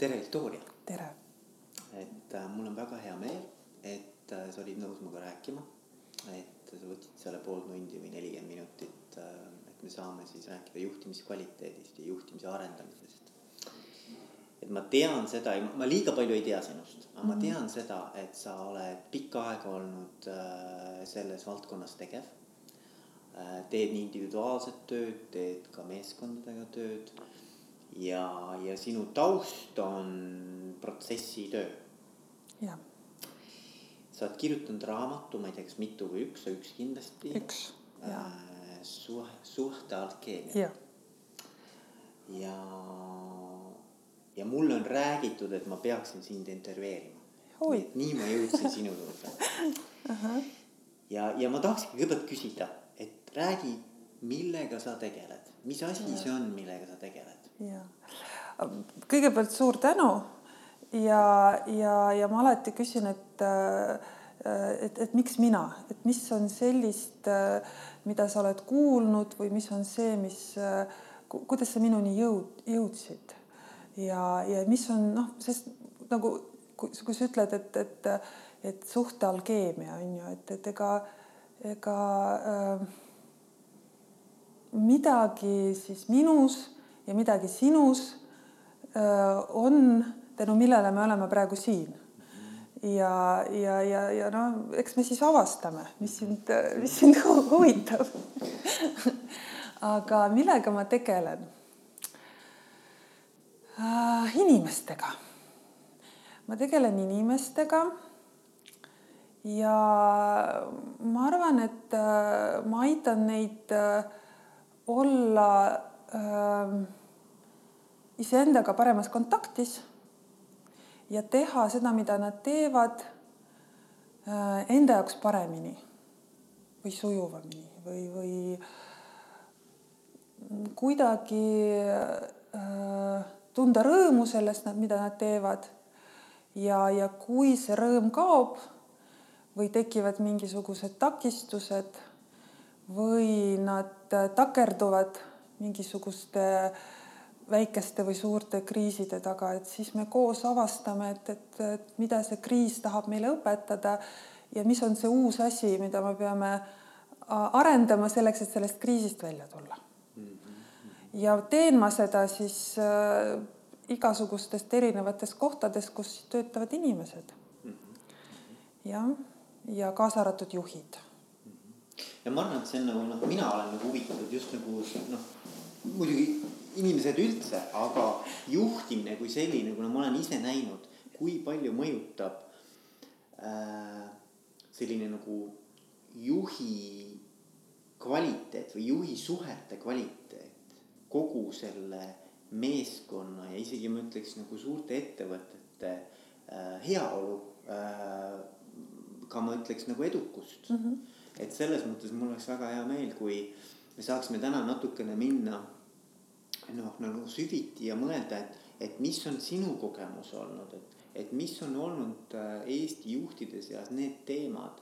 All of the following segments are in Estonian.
tere, Viktoria! tere! et äh, mul on väga hea meel, et äh, sa olid nõus minuga rääkima. et sa võtsid selle pool tundi või nelikümmend minutit äh,, et me saame siis rääkida juhtimiskvaliteedist ja juhtimise arendamisest. et ma tean seda, ma liiga palju ei tea sinust, aga ma tean seda, et sa oled pikka aega olnud äh, selles valdkonnas tegev äh,. teed nii individuaalset tööd, teed ka meeskondadega tööd ja, ja sinu taust on protsessitöö. jah, sa oled kirjutanud raamatu, ma ei tea, kas mitu või üks, üks kindlasti. üks, jaa. äh, suhe, suhte alkeemia jah, ja, ja mulle on räägitud, et ma peaksin sind intervjueerima. Oi. nii ma jõudsin sinu juurde. ja, ja ma tahakski kõigepealt küsida, et räägi, millega sa tegeled, mis asi see on, millega sa tegeled? Jah. kõigepealt suur tänu ja, ja, ja ma alati küsin, et et, et miks mina, et mis on sellist, mida sa oled kuulnud või mis on see, mis, kuidas sa minuni jõud, jõudsid ja, ja mis on noh, sest nagu kui, kui sa ütled, et, et, et suhte alkeemia on ju, et, et ega, ega äh, midagi siis minus ja midagi sinus öö, on, tänu millele me oleme praegu siin. ja, ja, ja, ja no eks me siis avastame, mis sind, mis sind hu- huvitab aga millega ma tegelen äh,? inimestega. ma tegelen inimestega. ja ma arvan, et äh, ma aitan neid äh, olla äh, iseendaga paremas kontaktis ja teha seda, mida nad teevad äh, enda jaoks paremini või sujuvamini või, või kuidagi äh, tunda rõõmu sellest, mida nad teevad. ja, ja kui see rõõm kaob või tekivad mingisugused takistused või nad takerduvad mingisuguste väikeste või suurte kriiside taga, et siis me koos avastame, et, et, et mida see kriis tahab meile õpetada ja mis on see uus asi, mida me peame arendama selleks, et sellest kriisist välja tulla. ja teen ma seda siis äh, igasugustest erinevates kohtades, kus töötavad inimesed. jah, ja kaasa arvatud juhid ja ma arvan, et see on nagu noh, mina olen nagu huvitatud just nagu noh, muidugi inimesed üldse, aga juhtimine kui selline, kuna ma olen ise näinud, kui palju mõjutab äh, selline nagu juhi kvaliteet või juhi suhete kvaliteet kogu selle meeskonna ja isegi ma ütleks nagu suurte ettevõtete äh, heaolu äh,. ka ma ütleks nagu edukust mm. -hmm et selles mõttes mul oleks väga hea meel, kui me saaksime täna natukene minna noh, nagu süviti ja mõelda, et, et mis on sinu kogemus olnud, et, et mis on olnud äh, Eesti juhtide seas need teemad,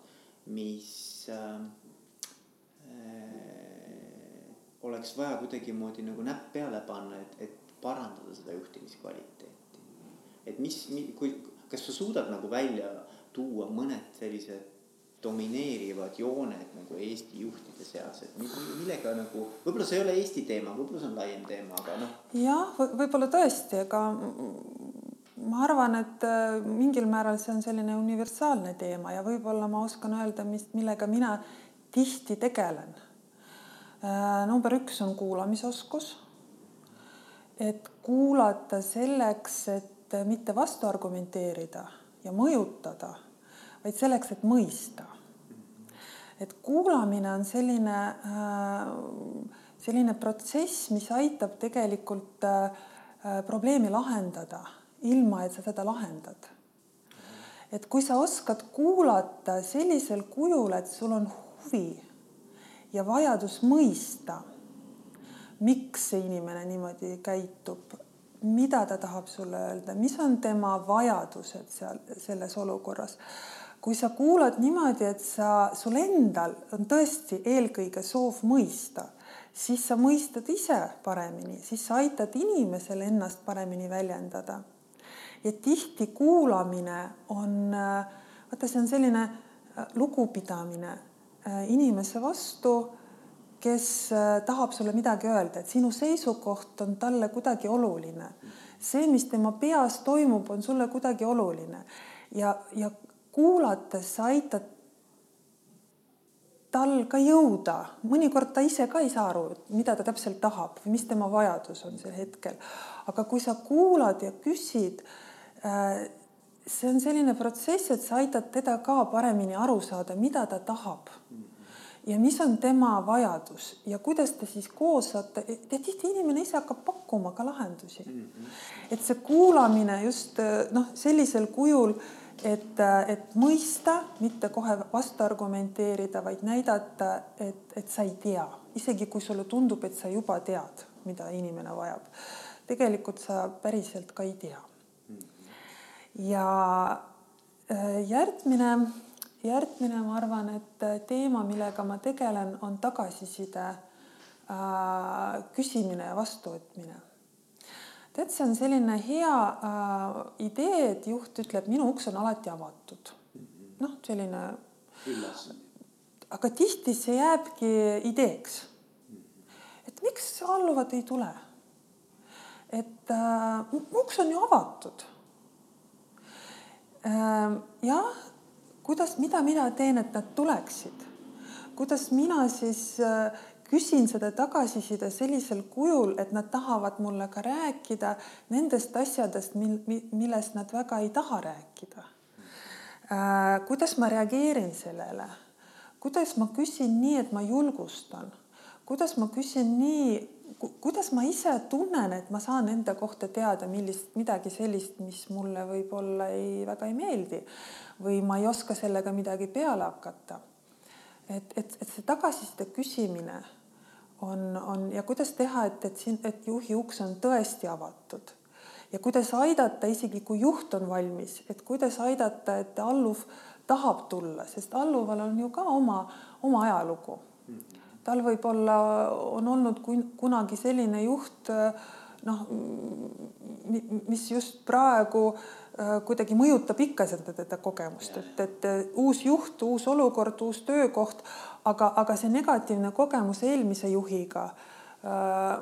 mis äh, oleks vaja kuidagimoodi nagu näpp peale panna, et, et parandada seda juhtimiskvaliteeti. et mis, kui, kas sa suudad nagu välja tuua mõned sellised domineerivad jooned nagu Eesti juhtide seas, et millega nagu, võib-olla see ei ole Eesti teema, võib-olla see on laiem teema, aga noh. jah, võib-olla tõesti, aga ma arvan, et äh, mingil määral see on selline universaalne teema ja võib-olla ma oskan öelda, mis, millega mina tihti tegelen. Äh, number üks on kuulamisoskus. et kuulata selleks, et mitte vastu argumenteerida ja mõjutada vaid selleks, et mõista. et kuulamine on selline, selline protsess, mis aitab tegelikult probleemi lahendada, ilma et sa seda lahendad. et kui sa oskad kuulata sellisel kujul, et sul on huvi ja vajadus mõista, miks see inimene niimoodi käitub, mida ta tahab sulle öelda, mis on tema vajadused seal selles olukorras kui sa kuulad niimoodi, et sa, sul endal on tõesti eelkõige soov mõista, siis sa mõistad ise paremini, siis sa aitad inimesel ennast paremini väljendada. ja tihti kuulamine on, vaata, see on selline lugupidamine inimese vastu, kes tahab sulle midagi öelda, et sinu seisukoht on talle kuidagi oluline. see, mis tema peas toimub, on sulle kuidagi oluline ja, ja kuulates sa aitad tal ka jõuda, mõnikord ta ise ka ei saa aru, mida ta täpselt tahab või mis tema vajadus on sel hetkel. aga kui sa kuulad ja küsid, äh, see on selline protsess, et sa aitad teda ka paremini aru saada, mida ta tahab ja mis on tema vajadus ja kuidas te siis koos saate, ja tihti inimene ise hakkab pakkuma ka lahendusi. et see kuulamine just äh, noh, sellisel kujul et, et mõista, mitte kohe vastu argumenteerida, vaid näidata, et, et sa ei tea, isegi kui sulle tundub, et sa juba tead, mida inimene vajab. tegelikult sa päriselt ka ei tea. ja äh, järgmine, järgmine, ma arvan, et teema, millega ma tegelen, on tagasiside äh, küsimine ja vastuvõtmine tead, see on selline hea äh, idee, et juht ütleb, minu uks on alati avatud. noh, selline. aga tihti see jääbki ideeks. et miks alluvad ei tule? et äh, uks on ju avatud äh,. jah, kuidas, mida mina teen, et nad tuleksid? kuidas mina siis äh, küsin seda tagasiside sellisel kujul, et nad tahavad mulle ka rääkida nendest asjadest, mil, millest nad väga ei taha rääkida. Äh,. kuidas ma reageerin sellele, kuidas ma küsin nii, et ma julgustan, kuidas ma küsin nii, kuidas ma ise tunnen, et ma saan enda kohta teada millist, midagi sellist, mis mulle võib-olla ei, väga ei meeldi või ma ei oska sellega midagi peale hakata? Et, et, et see tagasiside küsimine on, on ja kuidas teha, et, et siin, et juhi uks on tõesti avatud ja kuidas aidata, isegi kui juht on valmis, et kuidas aidata, et alluv tahab tulla, sest alluval on ju ka oma, oma ajalugu. tal võib-olla on olnud kunagi selline juht, noh, mis just praegu äh, kuidagi mõjutab ikka seda teda kogemust, et, et uus juht, uus olukord, uus töökoht, aga, aga see negatiivne kogemus eelmise juhiga äh,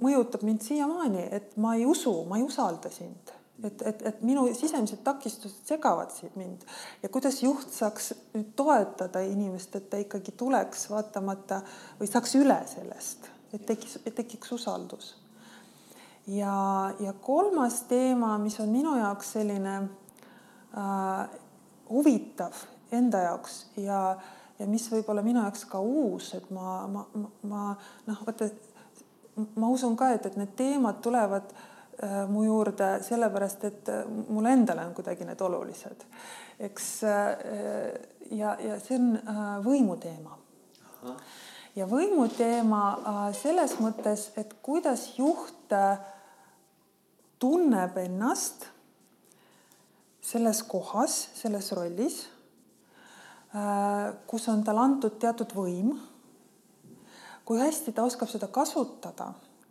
mõjutab mind siiamaani, et ma ei usu, ma ei usalda sind. Et, et, et minu sisemised takistused segavad mind. Ja kuidas juht saaks nüüd toetada inimest, et ta ikkagi tuleks vaatamata või saaks üle sellest, et tekiks, tekiks usaldus. Ja, ja kolmas teema, mis on minu jaoks selline äh, huvitav enda jaoks ja ja mis võib olla minu jaoks ka uus, et ma, ma, ma, ma noh, vaata ma usun ka, et, et need teemad tulevad äh, mu juurde sellepärast, et äh, mulle endale on kuidagi need olulised. eks äh, ja, ja see on äh, võimuteema. ja võimuteema äh, selles mõttes, et kuidas juht äh, tunneb ennast selles kohas, selles rollis Äh, kus on talle antud teatud võim. kui hästi ta oskab seda kasutada,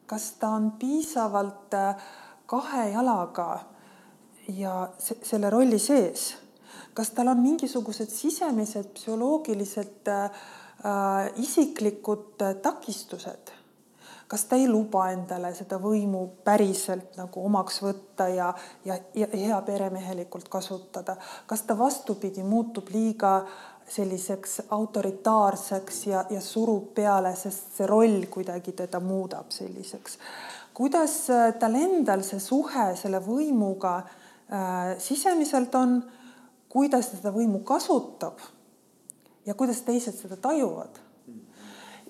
kas ta on piisavalt äh, kahe jalaga ja selle rolli sees, kas tal on mingisugused sisemised psühholoogilised äh, äh isiklikud takistused kas ta ei luba endale seda võimu päriselt nagu omaks võtta ja, ja, ja hea peremehelikult kasutada, kas ta vastupidi muutub liiga selliseks autoritaarseks ja, ja surub peale, sest see roll kuidagi teda muudab selliseks. kuidas äh, tal endal see suhe selle võimuga äh, sisemiselt on, kuidas ta seda võimu kasutab ja kuidas teised seda tajuvad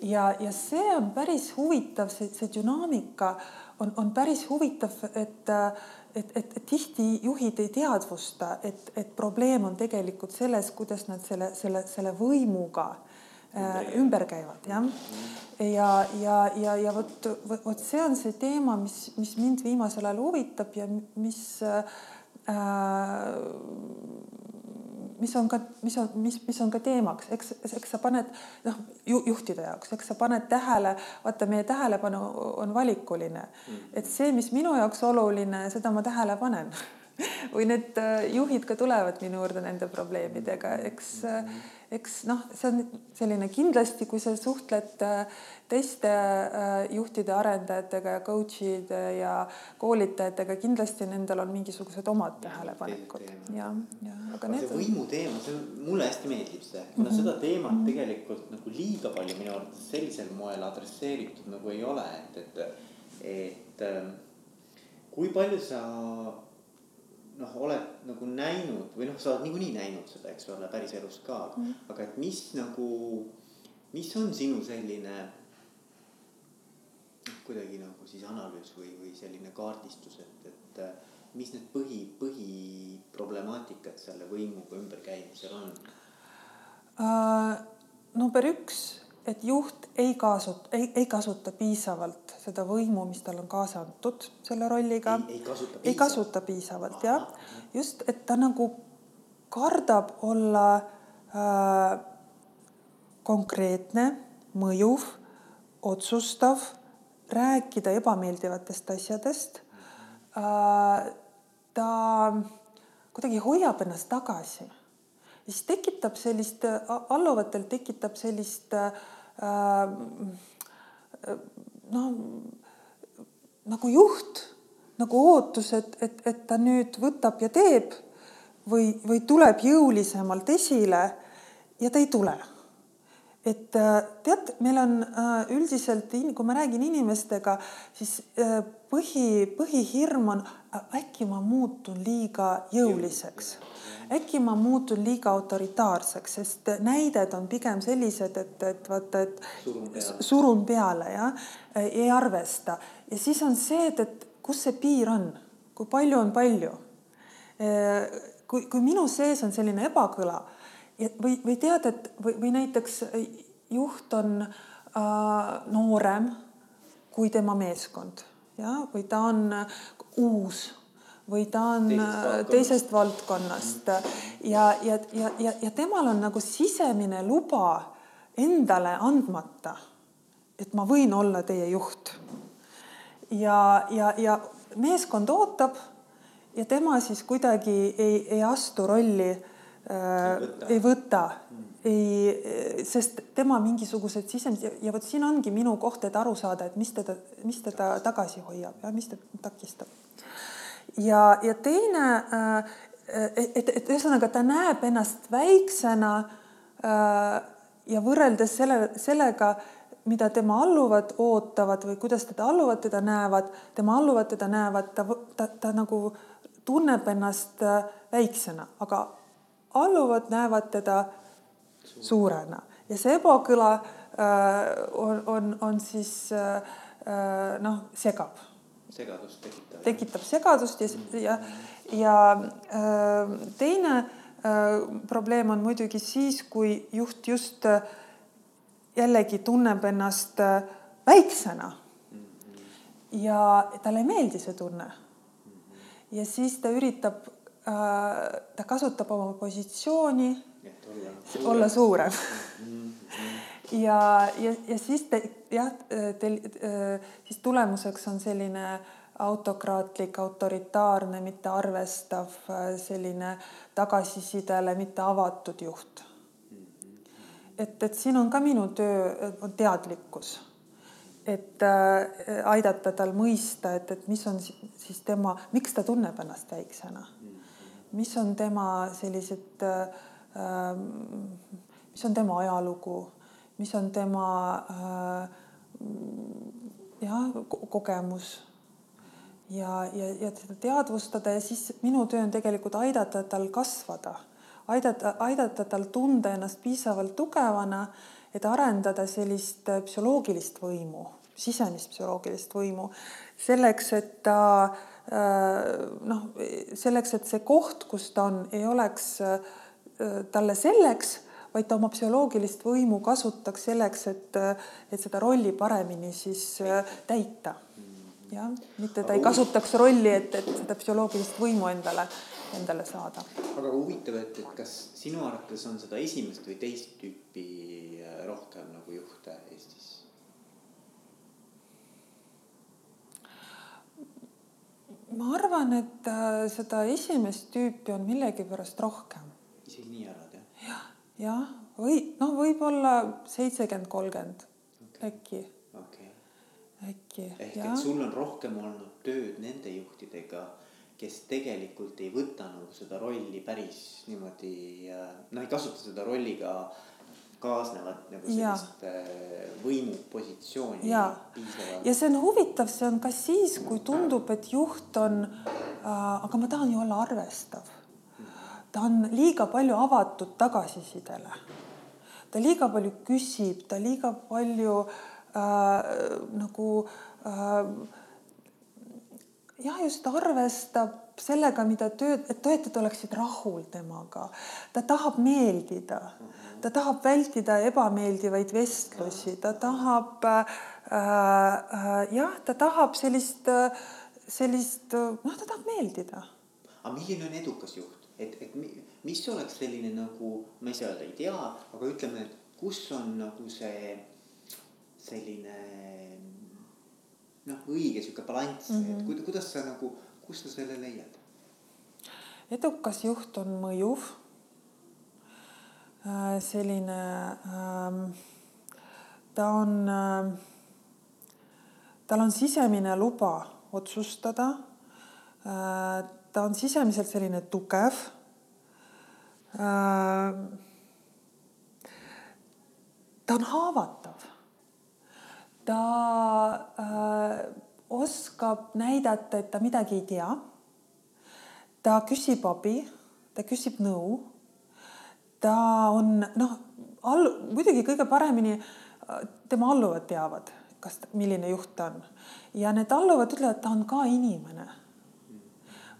ja, ja see on päris huvitav, see, see dünaamika on, on päris huvitav, et, et, et, et tihti juhid ei teadvusta, et, et probleem on tegelikult selles, kuidas nad selle, selle, selle võimuga äh, ümber käivad, jah. ja, ja, ja, ja vot, vot see on see teema, mis, mis mind viimasel ajal huvitab ja mis äh, mis on ka, mis on, mis, mis on ka teemaks, eks, eks sa paned noh ju,, juhtide jaoks, eks sa paned tähele, vaata, meie tähelepanu on valikuline mm., et see, mis minu jaoks oluline, seda ma tähele panen või need äh, juhid ka tulevad minu juurde nende probleemidega, eks, äh, eks noh, see on selline kindlasti, kui sa suhtled äh, teiste juhtide, arendajatega ja coach'ide ja koolitajatega, kindlasti nendel on mingisugused omad tähelepanekud ja, ja aga need. võimu teema, see mulle hästi meeldib see, kuna mm -hmm. seda teemat mm -hmm. tegelikult nagu liiga palju minu arvates sellisel moel adresseeritud nagu ei ole, et, et, et ähm, kui palju sa noh, oled nagu näinud või noh, sa oled niikuinii näinud seda, eks ole, päriselus ka mm, -hmm. aga et mis nagu, mis on sinu selline noh, kuidagi nagu siis analüüs või, või selline kaardistus, et, et mis need põhi, põhiproblemaatikad selle võimuga ümberkäimisel on uh,? number üks, et juht ei kaasut-, ei, ei kasuta piisavalt seda võimu, mis tal on kaasa antud selle rolliga. ei kasuta piisavalt, ei kasuta piisavalt jah, just, et ta nagu kardab olla äh, konkreetne, mõjuv, otsustav, rääkida ebameeldivatest asjadest äh,. ta kuidagi hoiab ennast tagasi siis tekitab sellist, alluvatel tekitab sellist äh, noh, nagu juht, nagu ootus, et, et, et ta nüüd võtab ja teeb või, või tuleb jõulisemalt esile ja ta ei tule. Et äh, tead, meil on äh, üldiselt, kui ma räägin inimestega, siis äh, põhi, põhihirm on äkki ma muutun liiga jõuliseks. Äkki ma muutun liiga autoritaarseks, sest näided on pigem sellised, et, et vaata, et surun peale, surun peale jah, ei arvesta. Ja siis on see, et, et kus see piir on, kui palju on palju. kui, kui minu sees on selline ebakõla ja, või, või tead, et või, või näiteks juht on äh, noorem kui tema meeskond ja, või ta on uus või ta on teisest äh, valdkonnast, teisest valdkonnast. Ja, ja, ja, ja, ja temal on nagu sisemine luba endale andmata, et ma võin olla teie juht. ja, ja, ja meeskond ootab ja tema siis kuidagi ei, ei astu rolli äh,, ei võta, ei, sest tema mingisugused sisemised ja vot siin ongi minu koht, et aru saada, et mis teda, mis teda tagasi hoiab ja mis teda takistab. Ja, ja teine, äh, et, et ühesõnaga ta näeb ennast väiksena äh, ja võrreldes selle, sellega, mida tema alluvad ootavad või kuidas teda alluvad teda näevad, tema alluvad teda näevad, ta, ta, ta nagu tunneb ennast äh, väiksena, aga alluvad näevad teda suurena ja see ebakõla äh, on, on, on siis äh, noh, segab segadust tekitab. tekitab segadust ja, ja, ja äh, teine äh, probleem on muidugi siis, kui juht just äh, jällegi tunneb ennast äh, väiksena. ja talle ei meeldi see tunne. ja siis ta üritab äh,, ta kasutab oma positsiooni, olla suurem. ja, ja, ja siis te, jah, teil siis tulemuseks on selline autokraatlik, autoritaarne, mitte arvestav, selline tagasisidele mitte avatud juht. et, et siin on ka minu töö, on teadlikkus, et äh, aidata tal mõista, et, et mis on siis tema, miks ta tunneb ennast väiksena, mis on tema sellised äh,, mis on tema ajalugu mis on tema äh, jah, kogemus. Ja, ja, ja seda teadvustada ja siis minu töö on tegelikult aidata tal kasvada, aidata, aidata tal tunda ennast piisavalt tugevana, et arendada sellist psühholoogilist võimu, sisemist psühholoogilist võimu selleks, et ta äh, noh, selleks, et see koht, kus ta on, ei oleks äh, talle selleks vaid ta oma psühholoogilist võimu kasutaks selleks, et, et seda rolli paremini siis äh, täita. jah, mitte ta ei kasutaks rolli, et, et seda psühholoogilist võimu endale, endale saada. aga huvitav, et, et kas sinu arvates on seda esimest või teist tüüpi äh, rohkem nagu juhte Eestis? Ma arvan, et äh, seda esimest tüüpi on millegipärast rohkem. isegi nii arvad jah? jah, jah, või noh, võib-olla seitsekümmend, kolmkümmend äkki, okei okay. äkki ehk jah et sul on rohkem olnud tööd nende juhtidega, kes tegelikult ei võta nagu seda rolli päris niimoodi, noh, ei kasuta seda rolliga kaasnevat nagu sellist äh, võimupositsiooni piisavalt. ja see on huvitav, see on ka siis, kui tundub, et juht on äh,, aga ma tahan ju olla arvestav. ta on liiga palju avatud tagasisidele. ta liiga palju küsib, ta liiga palju äh, nagu äh, jah, just arvestab sellega, mida tööd, et töötajad oleksid rahul temaga. ta tahab meeldida, ta tahab vältida ebameeldivaid vestlusi, ta tahab äh, äh, jah, ta tahab sellist, sellist, noh, ta tahab meeldida. aga milline on edukas juht, et, et mi- mis oleks selline nagu, ma öelda, ei tea, aga ütleme, et kus on nagu see selline noh, õige sihuke balanss mm, -hmm. et kuida- kuidas sa nagu, kus sa selle leiad? edukas juht on mõjuv. selline, ta on, tal on sisemine luba otsustada. ta on sisemiselt selline tugev. ta on haavatav. ta äh, oskab näidata, et ta midagi ei tea ta küsib abi, ta küsib nõu. ta on noh, all, muidugi kõige paremini äh, tema alluvad teavad, kas, milline juht ta on ja need alluvad ütlevad, ta on ka inimene.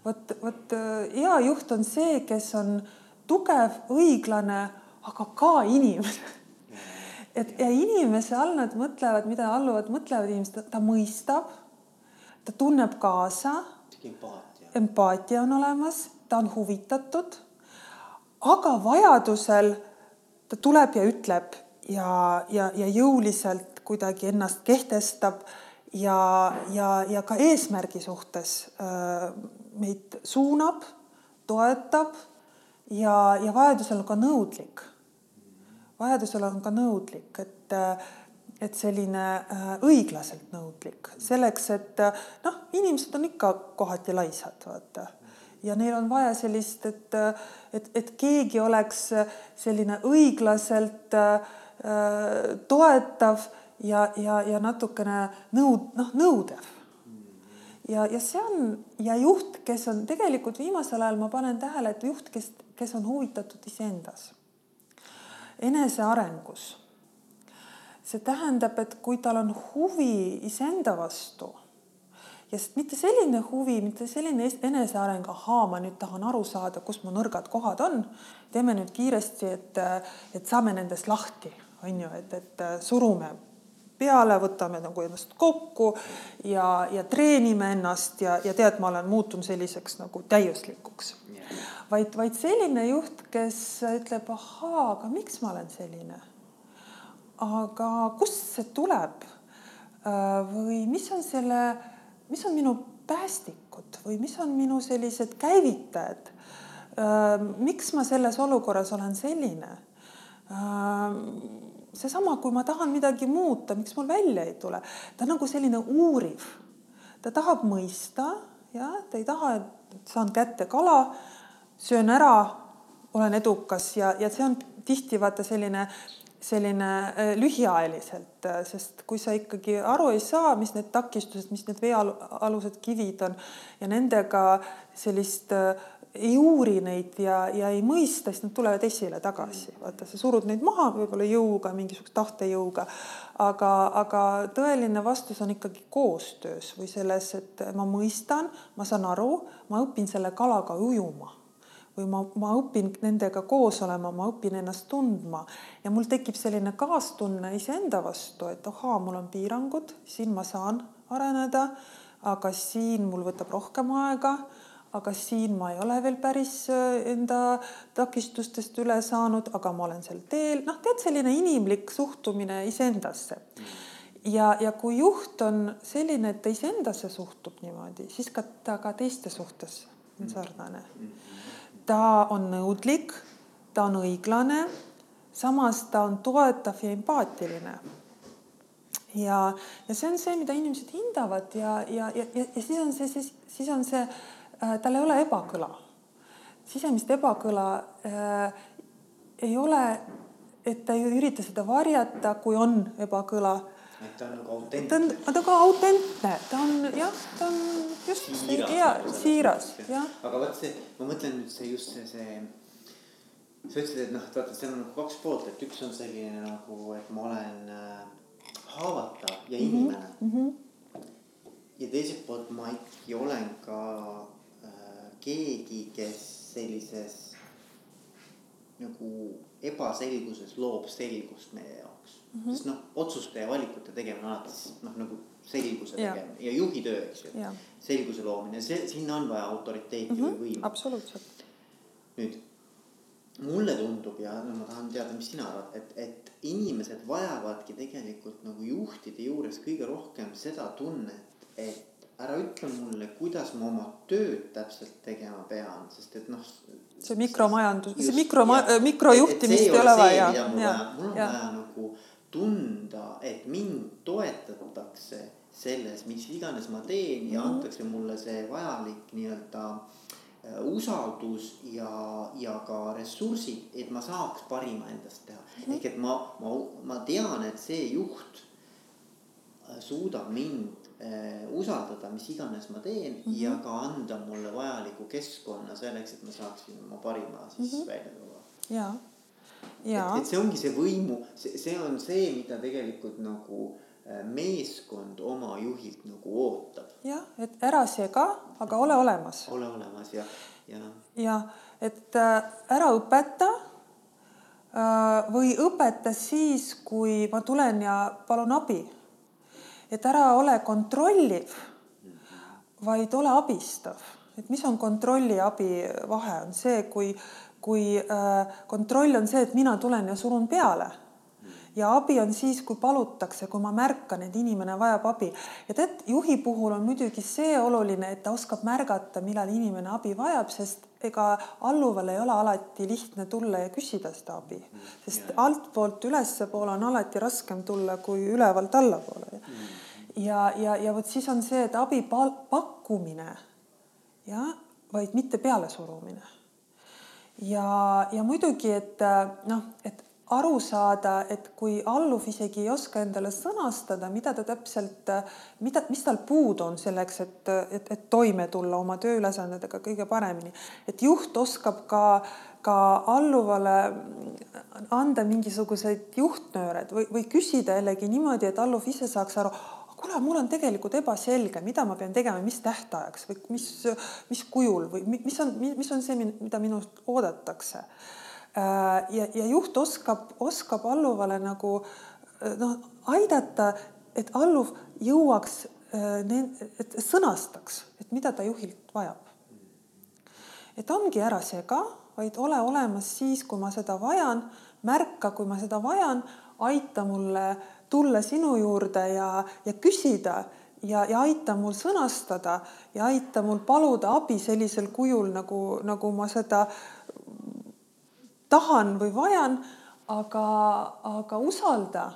vot, vot äh, hea juht on see, kes on tugev, õiglane, aga ka inimene. et ja inimese all nad mõtlevad, mida alluvad mõtlevad inimesed, ta mõistab, ta tunneb kaasa empaatia. on olemas, ta on huvitatud, aga vajadusel ta tuleb ja ütleb ja, ja, ja jõuliselt kuidagi ennast kehtestab ja, ja, ja ka eesmärgi suhtes äh, meid suunab, toetab ja, ja vajadusel ka nõudlik. vajadusel on ka nõudlik, et äh, et selline äh, õiglaselt nõudlik selleks, et äh, noh, inimesed on ikka kohati laisad, vaata. ja neil on vaja sellist, et, et, et keegi oleks selline õiglaselt äh, toetav ja, ja, ja natukene nõud-, noh, nõudev. ja, ja see on ja juht, kes on tegelikult viimasel ajal ma panen tähele, et juht, kes, kes on huvitatud iseendas, enesearengus see tähendab, et kui tal on huvi iseenda vastu ja mitte selline huvi, mitte selline eneseareng, ahaa, ma nüüd tahan aru saada, kus mu nõrgad kohad on, teeme nüüd kiiresti, et, et saame nendest lahti, on ju, et, et surume peale, võtame nagu ennast kokku ja, ja treenime ennast ja, ja tead, ma olen muutunud selliseks nagu täiuslikuks. Yeah.. vaid, vaid selline juht, kes ütleb, ahaa, aga miks ma olen selline aga kust see tuleb? või mis on selle, mis on minu päästikud või mis on minu sellised käivitajad? miks ma selles olukorras olen selline? seesama, kui ma tahan midagi muuta, miks mul välja ei tule, ta on nagu selline uuriv. ta tahab mõista, jah, ta ei taha, et saan kätte kala, söön ära, olen edukas ja, ja see on tihti vaata selline selline lühiajaliselt, sest kui sa ikkagi aru ei saa, mis need takistused, mis need veealused kivid on ja nendega sellist ei uuri neid ja, ja ei mõista, siis nad tulevad esile tagasi. vaata, sa surud neid maha võib-olla jõuga, mingisuguse tahtejõuga, aga, aga tõeline vastus on ikkagi koostöös või selles, et ma mõistan, ma saan aru, ma õpin selle kalaga ujuma või ma, ma õpin nendega koos olema, ma õpin ennast tundma ja mul tekib selline kaastunne iseenda vastu, et ahaa, mul on piirangud, siin ma saan areneda, aga siin mul võtab rohkem aega, aga siin ma ei ole veel päris enda takistustest üle saanud, aga ma olen sel teel, noh, tead, selline inimlik suhtumine iseendasse. ja, ja kui juht on selline, et ta iseendasse suhtub niimoodi, siis ka ta ka teiste suhtes on sarnane. Ta on nõudlik, ta on õiglane, samas ta on toetav ja empaatiline ja, ja see on see, mida inimesed hindavad ja, ja, ja, ja, ja siis on see, siis, siis on see äh,, tal ei ole ebakõla. sisemist ebakõla äh, ei ole, et ta ei ürita seda varjata, kui on ebakõla. Et ta on nagu autentne. ta on, ta on ka autentne, ta on jah, ta on just siiras, hea, siiras, jah. aga vot see, ma mõtlen nüüd see just see, see sa ütlesid, et noh, et vaata, seal on nagu kaks poolt, et üks on selline nagu, et ma olen äh, haavatav ja inimene mm. -hmm. ja teiselt poolt ma ikkagi olen ka äh, keegi, kes sellises nagu ebaselguses loob selgust meie jaoks mm. -hmm. sest noh, otsuste ja valikute tegemine on alati noh, nagu selguse Jaa. tegemine ja juhi töö, eks ju selguse loomine, see, sinna on vaja autoriteeti mm -hmm. või võimu. absoluutselt. nüüd mulle tundub ja no ma tahan teada, mis sina arvad, et, et inimesed vajavadki tegelikult nagu juhtide juures kõige rohkem seda tunnet, et ära ütle mulle, kuidas ma oma tööd täpselt tegema pean, sest et noh. See mikromajandus, see mikro, jah. mikrojuhtimist ei ole vaja. mul on ja, vaja nagu tunda, et mind toetatakse selles, mis iganes ma teen ja Mhm. antakse mulle see vajalik nii-öelda äh, usaldus ja, ja ka ressursid, et ma saaks parima endast teha mm. -hmm. ehk et ma, ma, ma tean, et see juht äh, suudab mind äh, usaldada, mis iganes ma teen mm Mhm. -hmm. ja ka anda mulle vajaliku keskkonna selleks, et ma saaksin oma parima siis mm -hmm. välja tuua ja, ja et, see ongi see võimu, see, see on see, mida tegelikult nagu äh, meeskond oma juhilt nagu ootab. jah, et ära sega, aga ole olemas ole olemas ja, ja ja et äh, ära õpeta või õpeta siis, kui ma tulen ja palun abi. Et ära ole kontrolliv, vaid ole abistav, et mis on kontrolli ja abi vahe, on see, kui, kui äh, kontroll on see, et mina tulen ja surun peale. Ja abi on siis, kui palutakse, kui ma märkan, et inimene vajab abi. ja tead, juhi puhul on muidugi see oluline, et ta oskab märgata, millal inimene abi vajab, sest ega alluval ei ole alati lihtne tulla ja küsida seda abi, sest altpoolt ülespoole on alati raskem tulla kui ülevalt allapoole. ja, ja, ja vot siis on see, et abi pakkumine, jah, vaid mitte pealesurumine. ja, ja muidugi, et noh, et aru saada, et kui alluv isegi ei oska endale sõnastada, mida ta täpselt, mida, mis tal puudu on selleks, et, et, et toime tulla oma tööülesannetega kõige paremini, et juht oskab ka, ka alluvale anda mingisuguseid juhtnööred või, või küsida jällegi niimoodi, et alluv ise saaks aru kuule, mul on tegelikult ebaselge, mida ma pean tegema, mis tähtajaks või mis, mis kujul või mis on, mis on see, mida minult oodatakse ja, ja juht oskab, oskab alluvale nagu noh, aidata, et alluv jõuaks, et sõnastaks, et mida ta juhilt vajab. et ongi ära sega, vaid ole olemas siis, kui ma seda vajan, märka, kui ma seda vajan, aita mulle tulla sinu juurde ja, ja küsida ja, ja aita mul sõnastada ja aita mul paluda abi sellisel kujul, nagu, nagu ma seda tahan või vajan, aga, aga usalda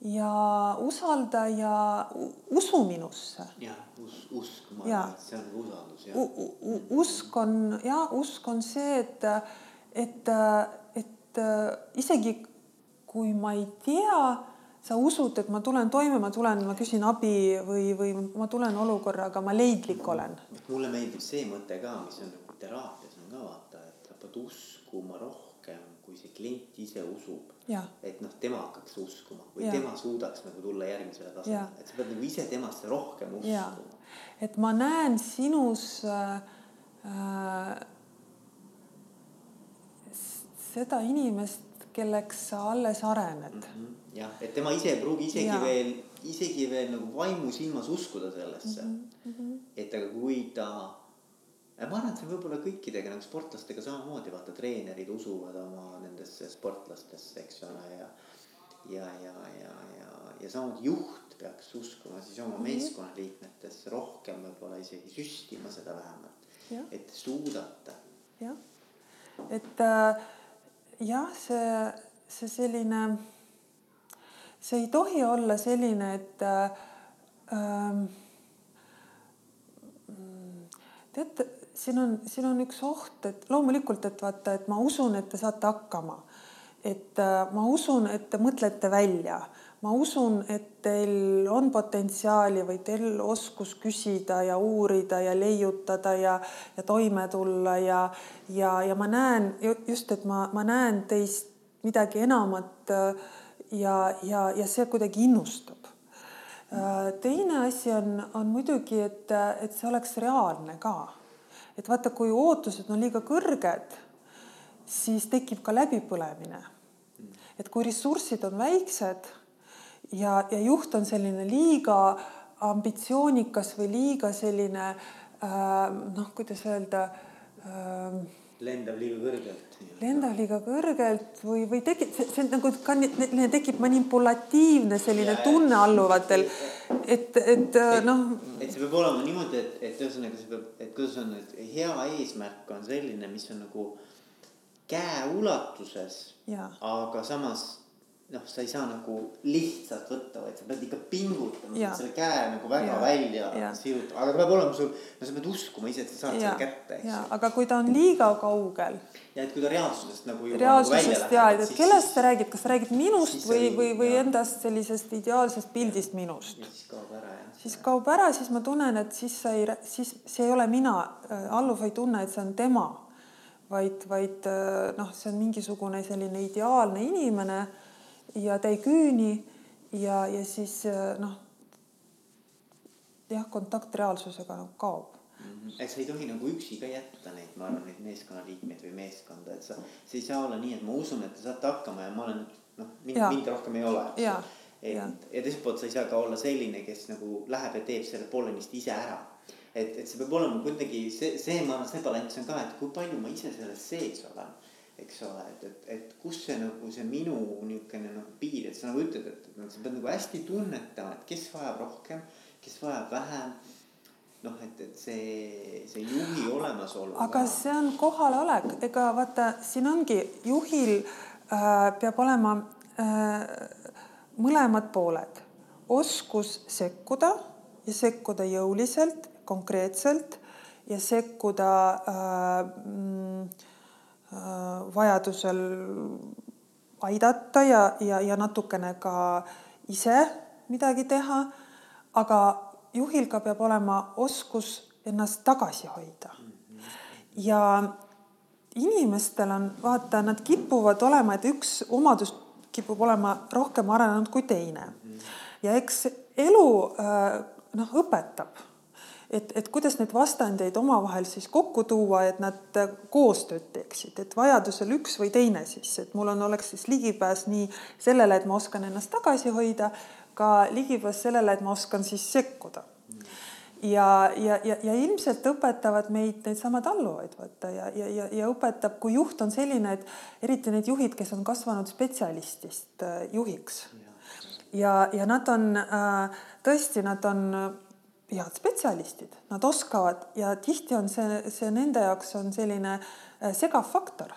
ja usalda ja usu minusse. jah, us-, usk, ma arvan, et see on usaldus jah. usk on ja usk on see, et, et, et isegi kui ma ei tea, sa usud, et ma tulen toime, ma tulen, ma küsin abi või, või ma tulen olukorraga, ma leidlik olen. mulle meeldib see mõte ka, mis on nagu teraapias on ka vaata, et sa pead uskuma rohkem, see klient ise usub. et noh, tema hakkaks uskuma või ja. tema suudaks nagu tulla järgmisele tasemele, et sa pead nagu ise temasse rohkem uskuma. et ma näen sinus äh, äh, seda inimest, kelleks sa alles arened mm. -hmm. jah, et tema ise ei pruugi isegi ja. veel, isegi veel nagu vaimusilmas uskuda sellesse mm. -hmm. et aga kui ta ma arvan, et see on võib-olla kõikidega nagu sportlastega samamoodi, vaata treenerid usuvad oma nendesse sportlastesse, eks ole, ja ja, ja, ja, ja, ja samuti juht peaks uskuma siis oma meeskonnaliikmetesse rohkem võib-olla isegi süstima seda vähemalt, et te suudate. jah, et äh, jah, see, see selline, see ei tohi olla selline, et äh, ähm, teate, siin on, siin on üks oht, et loomulikult, et vaata, et ma usun, et te saate hakkama. et äh, ma usun, et te mõtlete välja, ma usun, et teil on potentsiaali või teil oskus küsida ja uurida ja leiutada ja, ja toime tulla ja, ja, ja ma näen just, et ma, ma näen teist midagi enamat äh, ja, ja, ja see kuidagi innustab äh, teine asi on, on muidugi, et, et see oleks reaalne ka et vaata, kui ootused on liiga kõrged, siis tekib ka läbipõlemine. et kui ressursid on väiksed ja, ja juht on selline liiga ambitsioonikas või liiga selline äh, noh, kuidas öelda äh, lendab liiga kõrgelt. lendab liiga kõrgelt või, või tekib, see, see nagu ka tekib manipulatiivne selline ja, tunne alluvatel, et, et noh. et see peab olema niimoodi, et, et ühesõnaga see peab, et kuidas on, et hea eesmärk on selline, mis on nagu käeulatuses, aga samas noh, sa ei saa nagu lihtsalt võtta, vaid sa pead ikka pingutama, selle käe nagu väga ja. välja sirutama, aga peab olema sul, no sa pead uskuma ise, et sa saad ja. selle kätte, eks ju. aga kui ta on liiga kaugel. ja et kui ta reaalsusest nagu juba reaalsusest nagu ja, et kellest sa räägid, kas sa räägid minust või, või, või endast sellisest ideaalsest pildist minust. siis kaob ära jah. siis kaob ära, siis ma tunnen, et siis sa ei, siis see ei ole mina, äh, Alluv ei tunne, et see on tema, vaid, vaid äh, noh, see on mingisugune selline ideaalne inimene ja ta ei küüni ja, ja siis noh, jah, kontakt reaalsusega nagu kaob. -hmm. et sa ei tohi nagu üksi ka jätta neid, ma arvan, neid meeskonnaliikmeid või meeskonda, et sa, see ei saa olla nii, et ma usun, et te saate hakkama ja ma olen noh, mind, mind rohkem ei ole. et ja, ja teiselt poolt sa ei saa ka olla selline, kes nagu läheb ja teeb selle pollenist ise ära. et, et see peab olema kuidagi see, see, ma arvan, see balanss on ka, et kui palju ma ise selles sees olen eks ole, et, et, et kus see nagu see minu niisugune nagu piir, et sa nagu ütled, et, et sa pead nagu hästi tunnetama, et kes vajab rohkem, kes vajab vähem. noh, et, et see, see juhi olemasolu. aga see on kohalolek, ega vaata, siin ongi juhil äh, peab olema äh, mõlemad pooled, oskus sekkuda ja sekkuda jõuliselt, konkreetselt ja sekkuda Äh, vajadusel aidata ja, ja, ja natukene ka ise midagi teha. aga juhil ka peab olema oskus ennast tagasi hoida. ja inimestel on, vaata, nad kipuvad olema, et üks omadus kipub olema rohkem arenenud kui teine. ja eks elu äh, noh, õpetab et, et kuidas neid vastandeid omavahel siis kokku tuua, et nad koostööd teeksid, et vajadusel üks või teine siis, et mul on, oleks siis ligipääs nii sellele, et ma oskan ennast tagasi hoida, ka ligipääs sellele, et ma oskan siis sekkuda. Ja, ja, ja, ja ilmselt õpetavad meid needsamad alluvaid vaata ja, ja, ja, ja õpetab, kui juht on selline, et eriti need juhid, kes on kasvanud spetsialistist äh, juhiks. Ja, ja nad on äh, tõesti, nad on head spetsialistid, nad oskavad ja tihti on see, see nende jaoks on selline äh, segav faktor.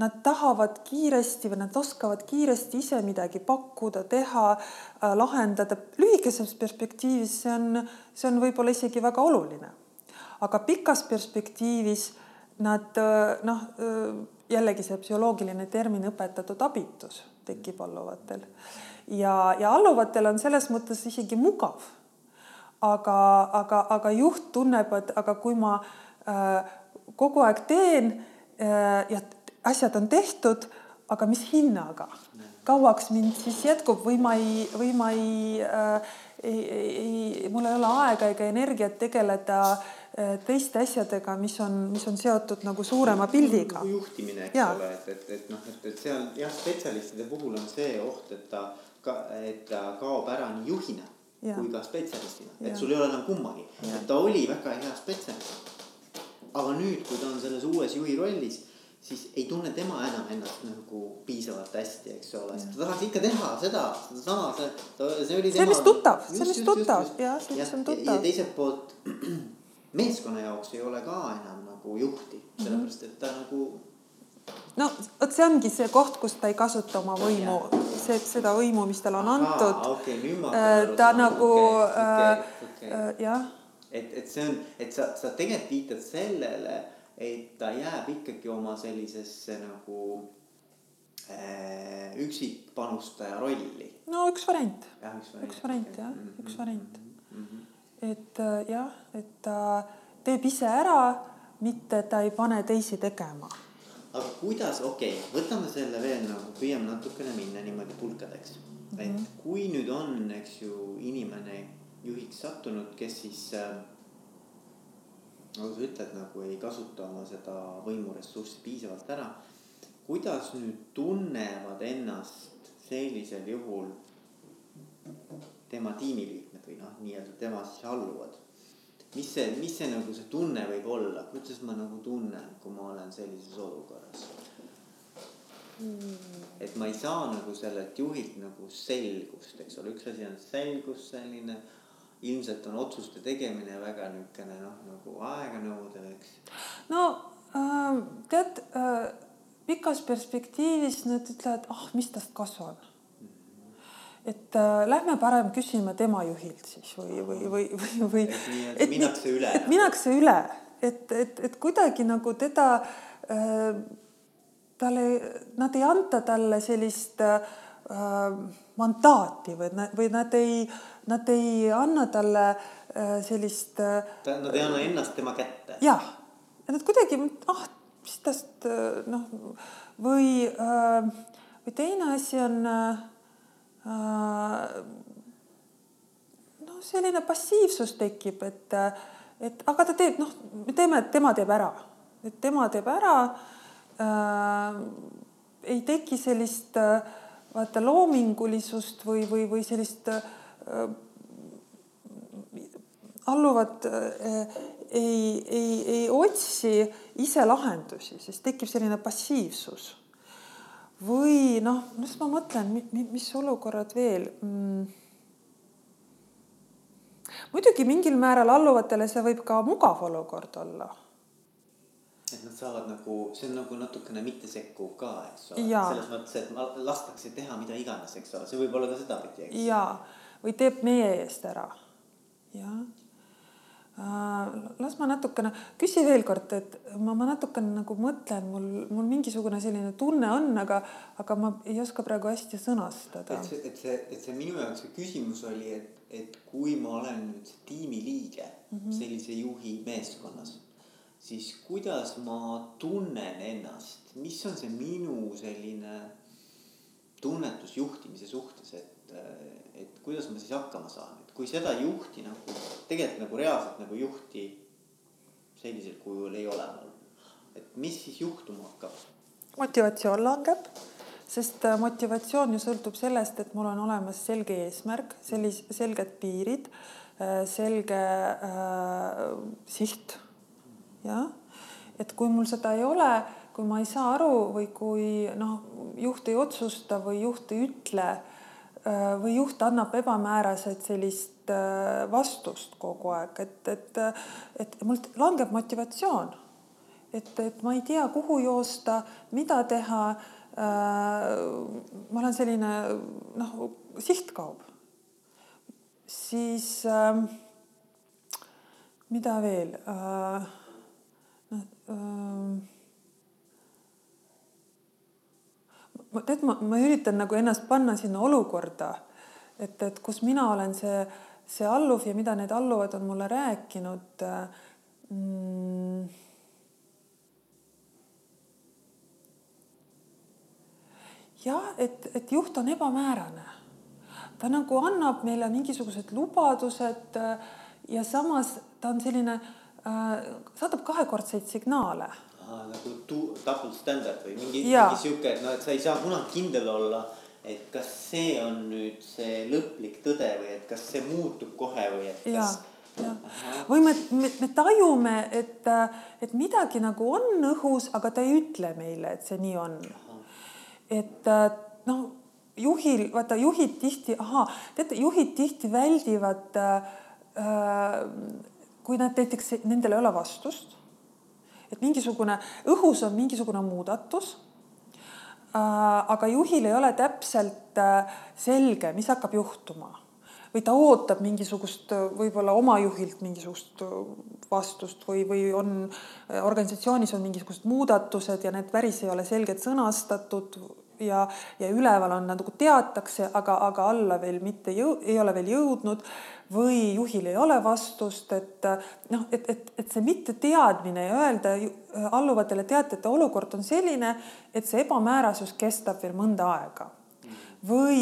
Nad tahavad kiiresti või nad oskavad kiiresti ise midagi pakkuda, teha, äh, lahendada. lühikeses perspektiivis see on, see on võib-olla isegi väga oluline. aga pikas perspektiivis nad äh, noh, jällegi see psühholoogiline termin õpetatud abitus tekib alluvatel ja, ja alluvatel on selles mõttes isegi mugav aga, aga, aga juht tunneb, et aga kui ma äh, kogu aeg teen äh, ja asjad on tehtud, aga mis hinnaga, kauaks mind siis jätkub või ma ei, või ma ei äh,, ei, ei, mul ei ole aega ega energiat tegeleda äh, teiste asjadega, mis on, mis on seotud nagu suurema pildiga. juhtimine, eks ja. ole, et, et, et noh, et, et seal jah, spetsialistide puhul on see oht, et ta ka, et ta kaob ära nii juhina ja. kui ka spetsialistina, et sul ei ole enam kummagi. et ta oli väga hea spetsialist. aga nüüd, kui ta on selles uues juhi rollis, siis ei tunne tema enam ennast nagu piisavalt hästi, eks ole, sest ta tahaks ikka teha seda, sedasama, see, see oli see on vist tuttav, see on vist tuttav, jah, see ja, vist on ja, ja tuttav. teiselt poolt meeskonna jaoks ei ole ka enam nagu juhti, Mhm. sellepärast et ta nagu no vot see ongi see koht, kus ta ei kasuta oma võimu, see, seda võimu, mis talle on antud. ma Äh, ta nagu okei, äh, okei, okei. äh, jah, et, et see on, et sa, sa tegelikult viitad sellele, et ta jääb ikkagi oma sellisesse nagu äh, üksikpanustaja rolli. no üks variant, jah, üks variant. üks variant jah, Mhm, üks variant. mhm. et äh, jah, et ta teeb ise ära, mitte ta ei pane teisi tegema. Aga kuidas, okei okay,, võtame selle veel nagu, püüame natukene minna niimoodi pulkadeks mm. -hmm. et kui nüüd on, eks ju, inimene juhiks sattunud, kes siis äh, nagu sa ütled, nagu ei kasuta oma seda võimuressurssi piisavalt ära. kuidas nüüd tunnevad ennast sellisel juhul tema tiimiliikmed või noh, nii-öelda tema siis alluvad? Mis see, mis see nagu see tunne võib olla, kuidas ma nagu tunnen, kui ma olen sellises olukorras? et ma ei saa nagu sellelt juhilt nagu selgust, eks ole, üks asi on selgus selline, ilmselt on otsuste tegemine väga niisugune noh, nagu aeganõudev, eks. no äh, tead äh, pikas perspektiivis nad ütlevad, ah, mis tast kasu on. Et äh, lähme parem küsime tema juhilt siis või, või, või, või, või. Et minnakse üle. et minnakse üle, et, et, et kuidagi nagu teda äh, talle, nad ei anta talle sellist äh, mandaati või, või nad ei, nad ei anna talle äh, sellist äh, nad ei anna ennast tema kätte. jah, et nad kuidagi, ah, mis tast äh, noh, või äh,, või teine asi on äh, noh, selline passiivsus tekib, et, et aga ta teeb, noh, me teeme, tema teeb ära, et tema teeb ära äh,. ei teki sellist äh, vaata loomingulisust või, või, või sellist äh, alluvad äh, ei, ei, ei otsi ise lahendusi, siis tekib selline passiivsus. Või noh, mis ma mõtlen, mis olukorrad veel mm.? muidugi mingil määral alluvatele see võib ka mugav olukord olla. et nad saavad nagu, see on nagu natukene mittesekkuv ka, eks ole, selles mõttes, et ma- lastakse teha mida iganes, eks ole, see võib olla ka sedapidi, eks. ja, või teeb meie eest ära. jah. Las ma natukene, küsi veel kord, et ma, ma natukene nagu mõtlen, mul, mul mingisugune selline tunne on, aga, aga ma ei oska praegu hästi sõnastada. Et see, et see, et see minu jaoks see küsimus oli, et, et kui ma olen nüüd tiimiliige mm -hmm. sellise juhi meeskonnas, siis kuidas ma tunnen ennast, mis on see minu selline tunnetus juhtimise suhtes, et, et kuidas ma siis hakkama saan, et kui seda juhti nagu tegelikult nagu reaalselt nagu juhti sellisel kujul ei ole mul, et mis siis juhtuma hakkab? motivatsioon langeb, sest äh, motivatsioon ju sõltub sellest, et mul on olemas selge eesmärk, sellis-, selged piirid, selge äh, siht. jah, et kui mul seda ei ole, kui ma ei saa aru või kui noh, juht ei otsusta või juht ei ütle äh, või juht annab ebamääraselt sellist äh, vastust kogu aeg, et, et, et mul langeb motivatsioon et, et ma ei tea, kuhu joosta, mida teha äh,. ma olen selline noh, siht kaob. siis äh, mida veel äh,? noh äh, ma tead, ma, ma üritan nagu ennast panna sinna olukorda, et, et kus mina olen see, see alluv ja mida need alluvad on mulle rääkinud mm, jah, et, et juht on ebamäärane. ta nagu annab meile mingisugused lubadused äh, ja samas ta on selline äh,, saadab kahekordseid signaale. Nagu tu-, double standard või mingi, mingi sihuke, et noh, et sa ei saa kunagi kindel olla, et kas see on nüüd see lõplik tõde või et kas see muutub kohe või et Jaa. kas, jah. või me, me, me tajume, et, et midagi nagu on õhus, aga ta ei ütle meile, et see nii on. et noh, juhil, vaata juhid tihti, ahaa, teate, juhid tihti väldivad äh, kui nad näiteks, nendel ei ole vastust, et mingisugune, õhus on mingisugune muudatus äh,, aga juhil ei ole täpselt äh, selge, mis hakkab juhtuma. Või ta ootab mingisugust võib-olla oma juhilt mingisugust vastust või, või on organisatsioonis on mingisugused muudatused ja need päris ei ole selgelt sõnastatud ja, ja üleval on nagu teatakse, aga, aga alla veel mitte jõu-, ei ole veel jõudnud või juhil ei ole vastust, et noh, et, et, et see mitteteadmine ja öelda alluvatele teate, et olukord on selline, et see ebamäärasus kestab veel mõnda aega. Või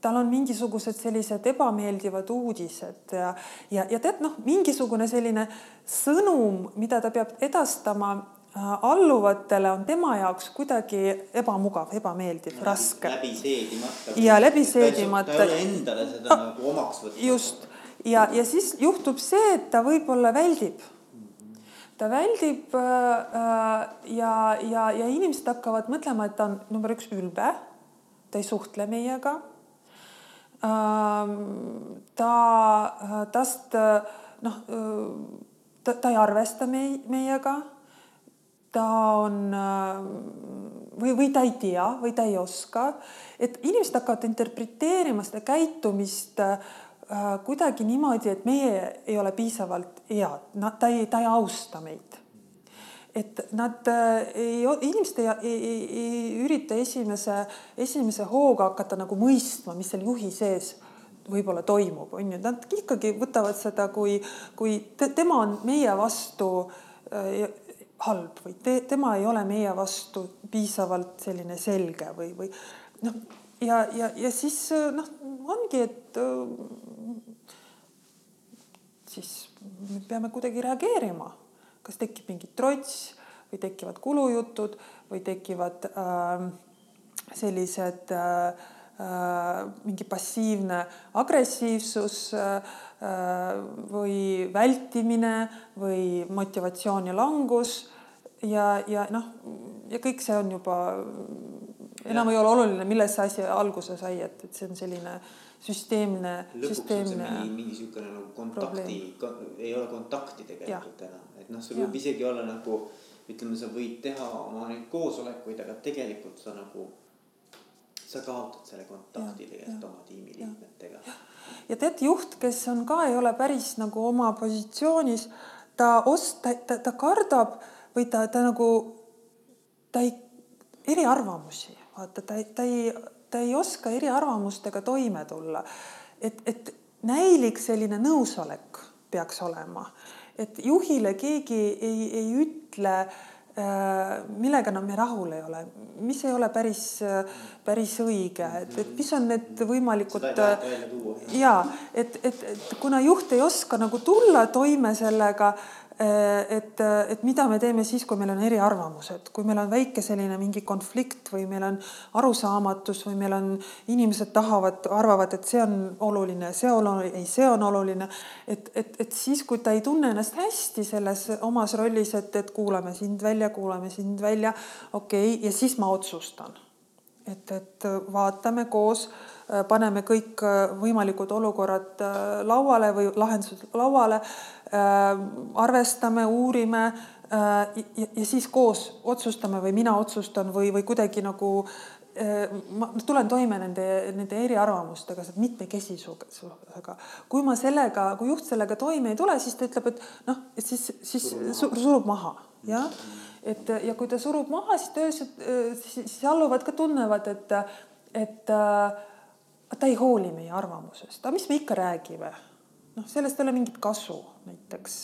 tal on mingisugused sellised ebameeldivad uudised ja, ja, ja tead noh, mingisugune selline sõnum, mida ta peab edastama alluvatele on tema jaoks kuidagi ebamugav, ebameeldiv, raske. läbi seedimata. ja läbi seedimata. ta ei ole endale seda ah, nagu omaks võtnud. just ja, ja siis juhtub see, et ta võib-olla väldib. ta väldib äh, ja, ja, ja inimesed hakkavad mõtlema, et ta on number üks ülbe. ta ei suhtle meiega Ähm, ta, tast noh, ta, ta ei arvesta mei-, meiega. Ta on või, või ta ei tea või ta ei oska, et inimesed hakkavad interpreteerima seda käitumist äh, kuidagi niimoodi, et meie ei ole piisavalt head, ta ei, ta ei austa meid. Et nad äh, ei, inimesed ei, ei, ei, ei ürita esimese, esimese hooga hakata nagu mõistma, mis seal juhi sees võib-olla toimub, on ju, nad ikkagi võtavad seda, kui, kui te, tema on meie vastu äh, halb või te, tema ei ole meie vastu piisavalt selline selge või, või noh, ja, ja, ja siis noh, ongi, et äh, siis me peame kuidagi reageerima. Kas tekib mingi trots või tekivad kulujutud või tekivad äh, sellised äh, äh, mingi passiivne agressiivsus äh, või vältimine või motivatsiooni langus ja, ja noh, ja kõik see on juba, enam ja. ei ole oluline, millest see asi alguse sai, et, et see on selline süsteemne. lõpuks süsteemne on see mingi, mingi niisugune nagu kontakti, ei ole kontakti tegelikult ja. enam et noh, sul võib isegi olla nagu ütleme, sa võid teha oma neid koosolekuid, aga tegelikult sa nagu, sa kaotad selle kontakti ja, tegelikult ja, oma tiimiliikmetega. Ja tead, juht, kes on ka, ei ole päris nagu oma positsioonis, ta ost-, ta, ta, ta kardab või ta, ta nagu, ta ei, eriarvamusi, vaata, ta, ta ei, ta ei oska eriarvamustega toime tulla. et, et näilik selline nõusolek peaks olema et juhile keegi ei, ei ütle äh, millega nad me rahul ei ole, mis ei ole päris, päris õige, et, et mis on need võimalikud. ja et, et, et kuna juht ei oska nagu tulla toime sellega, Äh, et, et mida me teeme siis, kui meil on eriarvamused, kui meil on väike selline mingi konflikt või meil on arusaamatus või meil on inimesed tahavad, arvavad, et see on oluline, see oluline, ei, see on oluline. et, et, et siis, kui ta ei tunne ennast hästi selles omas rollis, et, et kuulame sind välja, kuulame sind välja, okei okay,, ja siis ma otsustan. et, et vaatame koos Äh, paneme kõik äh, võimalikud olukorrad äh, lauale või lahendused lauale, arvestame, uurime ja, ja siis koos otsustame või mina otsustan või, või kuidagi nagu ma tulen toime nende, nende eriarvamustega, mitmekesisusega. kui ma sellega, kui juht sellega toime ei tule, siis ta ütleb, et noh, et siis, siis surub maha, jah. et ja kui ta surub maha, siis ta öösel, siis alluvad ka tunnevad, et, et äh, ta ei hooli meie arvamusest, aga mis me ikka räägime? noh, sellest ei ole mingit kasu näiteks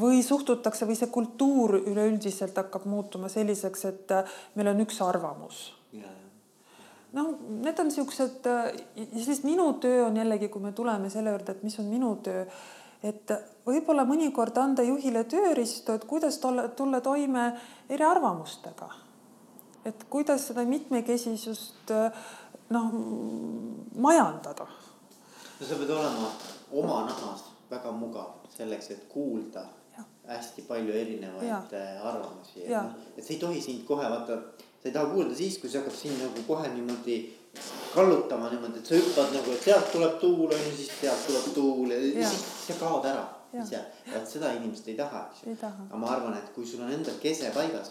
või suhtutakse või see kultuur üleüldiselt hakkab muutuma selliseks, et meil on üks arvamus. noh, need on siuksed ja siis minu töö on jällegi, kui me tuleme selle juurde, et mis on minu töö, et võib-olla mõnikord anda juhile tööriistu, et kuidas tolle, tulla toime eriarvamustega. et kuidas seda mitmekesisust äh, noh, majandada. no sa pead olema oma nahas väga mugav selleks, et kuulda Ja. hästi palju erinevaid Ja. äh, arvamusi, et noh, et see ei tohi sind kohe vaata, sa ei taha kuulda siis, kui see hakkab sind nagu kohe niimoodi kallutama niimoodi, et sa hüppad nagu, et sealt tuleb tuul on ju, siis sealt tuleb tuul ja, ja siis sa kaod ära Ja. ise. vot seda inimesed ei taha, eks ju. Aga ma arvan, et kui sul on endal kese paigas,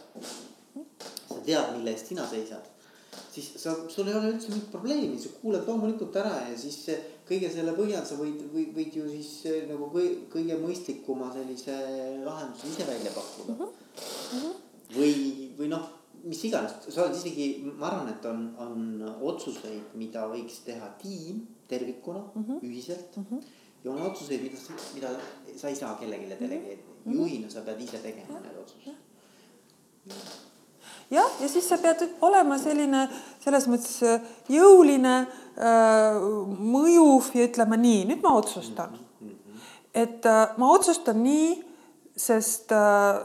sa tead, mille eest sina seisad, siis sa, sul ei ole üldse mingit probleemi, sa kuulad loomulikult ära ja siis kõige selle põhjal sa võid, võid, võid ju siis eh, nagu kõige, kõige mõistlikuma sellise lahenduse ise välja pakkuda mm. -hmm. või, või noh, mis iganes, sa oled isegi, ma arvan, et on, on otsuseid, mida võiks teha tiim tervikuna mm -hmm. ühiselt mm. -hmm. ja on otsuseid, mida, mida sa ei saa kellelegi delegeerida mm -hmm. juhina sa pead ise tegema need otsused jah, ja siis sa pead olema selline selles mõttes äh, jõuline, äh, mõjuv ja ütlema nii, nüüd ma otsustan. et äh, ma otsustan nii, sest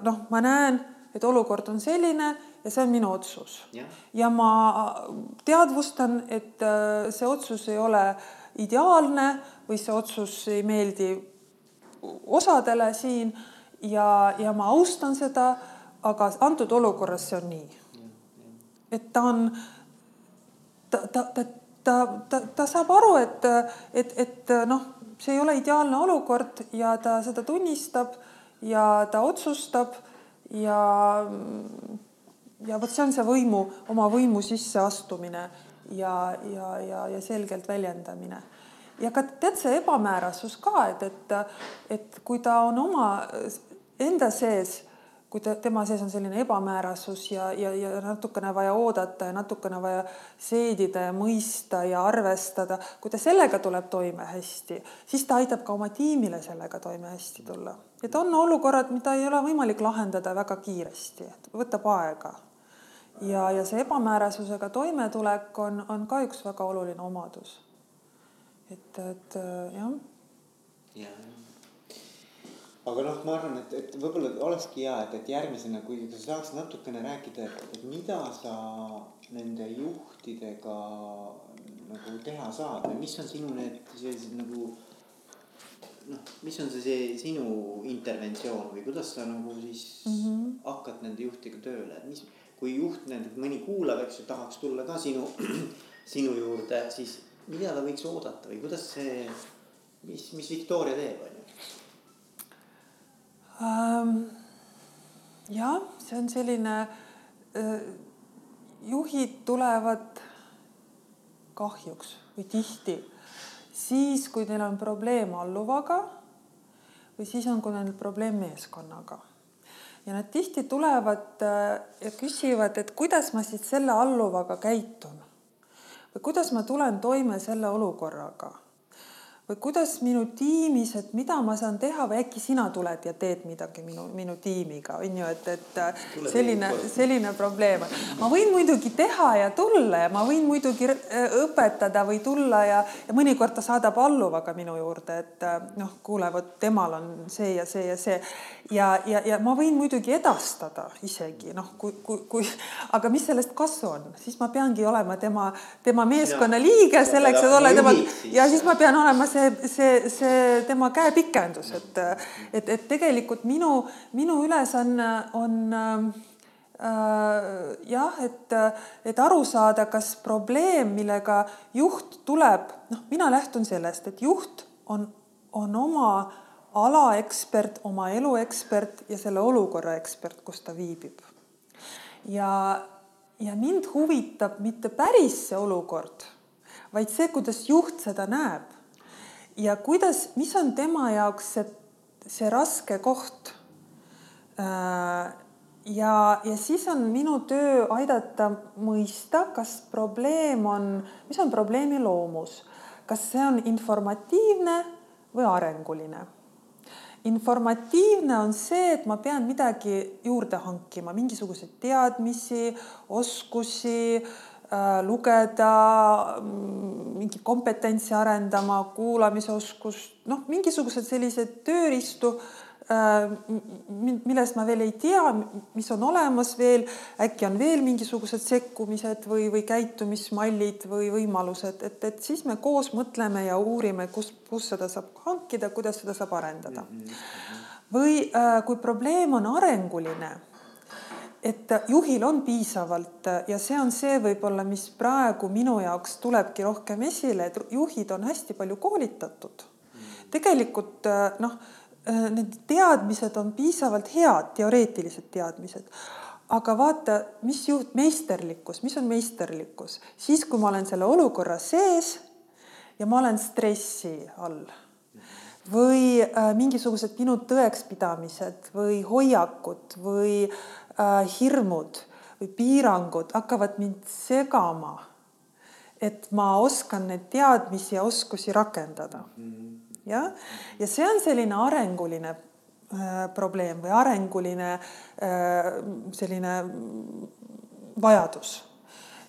noh, ma näen, et olukord on selline ja see on minu otsus. ja ma teadvustan, et see otsus ei ole ideaalne või see otsus ei meeldi osadele siin ja, ja ma austan seda aga antud olukorras see on nii. et ta on, ta, ta, ta, ta, ta, ta saab aru, et, et, et noh, see ei ole ideaalne olukord ja ta seda tunnistab ja ta otsustab ja, ja vot see on see võimu, oma võimu sisseastumine ja, ja, ja, ja selgelt väljendamine ja ka tead see ebamäärasus ka, et, et, et kui ta on oma enda sees kui ta, tema sees on selline ebamäärasus ja, ja, ja natukene vaja oodata ja natukene vaja seedida ja mõista ja arvestada, kui ta sellega tuleb toime hästi, siis ta aitab ka oma tiimile sellega toime hästi tulla. et on olukorrad, mida ei ole võimalik lahendada väga kiiresti, võtab aega. ja, ja see ebamäärasusega toimetulek on, on ka üks väga oluline omadus. et, et jah. ja, ja aga noh, ma arvan, et, et võib-olla olekski hea, et, et järgmisena, kui sa saaks natukene rääkida, et mida sa nende juhtidega nagu teha saad või mis on sinu need sellised nagu noh, mis on see, see sinu interventsioon või kuidas sa nagu siis mm -hmm. hakkad nende juhtidega tööle, et mis, kui juht näiteks mõni kuulav, eks ju, tahaks tulla ka sinu, sinu juurde, siis mida ta võiks oodata või kuidas see, mis, mis Victoria teeb, on ju? Ähm,? jah, see on selline äh,, juhid tulevad kahjuks või tihti siis, kui neil on probleem alluvaga või siis on, kui neil probleem meeskonnaga. ja nad tihti tulevad äh, ja küsivad, et kuidas ma siis selle alluvaga käitun või kuidas ma tulen toime selle olukorraga või kuidas minu tiimis, et mida ma saan teha või äkki sina tuled ja teed midagi minu, minu tiimiga, on ju, et, et Tule selline, selline probleem on. ma võin muidugi teha ja tulla ja ma võin muidugi õpetada või tulla ja, ja mõnikord ta saadab alluvaga minu juurde, et noh, kuule, vot temal on see ja see ja see. Ja, ja, ja ma võin muidugi edastada isegi noh, kui, kui, kui, aga mis sellest kasu on, siis ma peangi olema tema, tema meeskonna liige selleks, et olla tema ja siis ma pean olema see, see, see tema käepikendus, et, et, et tegelikult minu, minu ülesanne on, on äh, jah, et, et aru saada, kas probleem, millega juht tuleb, noh, mina lähtun sellest, et juht on, on oma ala ekspert, oma elu ekspert ja selle olukorra ekspert, kus ta viibib. ja, ja mind huvitab mitte päris see olukord, vaid see, kuidas juht seda näeb ja kuidas, mis on tema jaoks see, see raske koht. ja, ja siis on minu töö aidata mõista, kas probleem on, mis on probleemi loomus, kas see on informatiivne või arenguline. Informatiivne on see, et ma pean midagi juurde hankima, mingisuguseid teadmisi, oskusi Äh, lugeda, mm, mingit kompetentsi arendama, kuulamisoskust, noh, mingisugused sellised tööriistu millest ma veel ei tea, mis on olemas veel, äkki on veel mingisugused sekkumised või, või käitumismallid või võimalused, et, et siis me koos mõtleme ja uurime, kus, kus seda saab hankida, kuidas seda saab arendada. või kui probleem on arenguline et juhil on piisavalt ja see on see võib-olla, mis praegu minu jaoks tulebki rohkem esile, et juhid on hästi palju koolitatud. tegelikult noh, need teadmised on piisavalt head, teoreetilised teadmised. aga vaata, mis juht-, meisterlikkus, mis on meisterlikkus, siis kui ma olen selle olukorra sees ja ma olen stressi all või äh, mingisugused minu tõekspidamised või hoiakud või äh, hirmud või piirangud hakkavad mind segama. et ma oskan neid teadmisi ja oskusi rakendada. Jah, ja see on selline arenguline äh, probleem või arenguline äh, selline vajadus.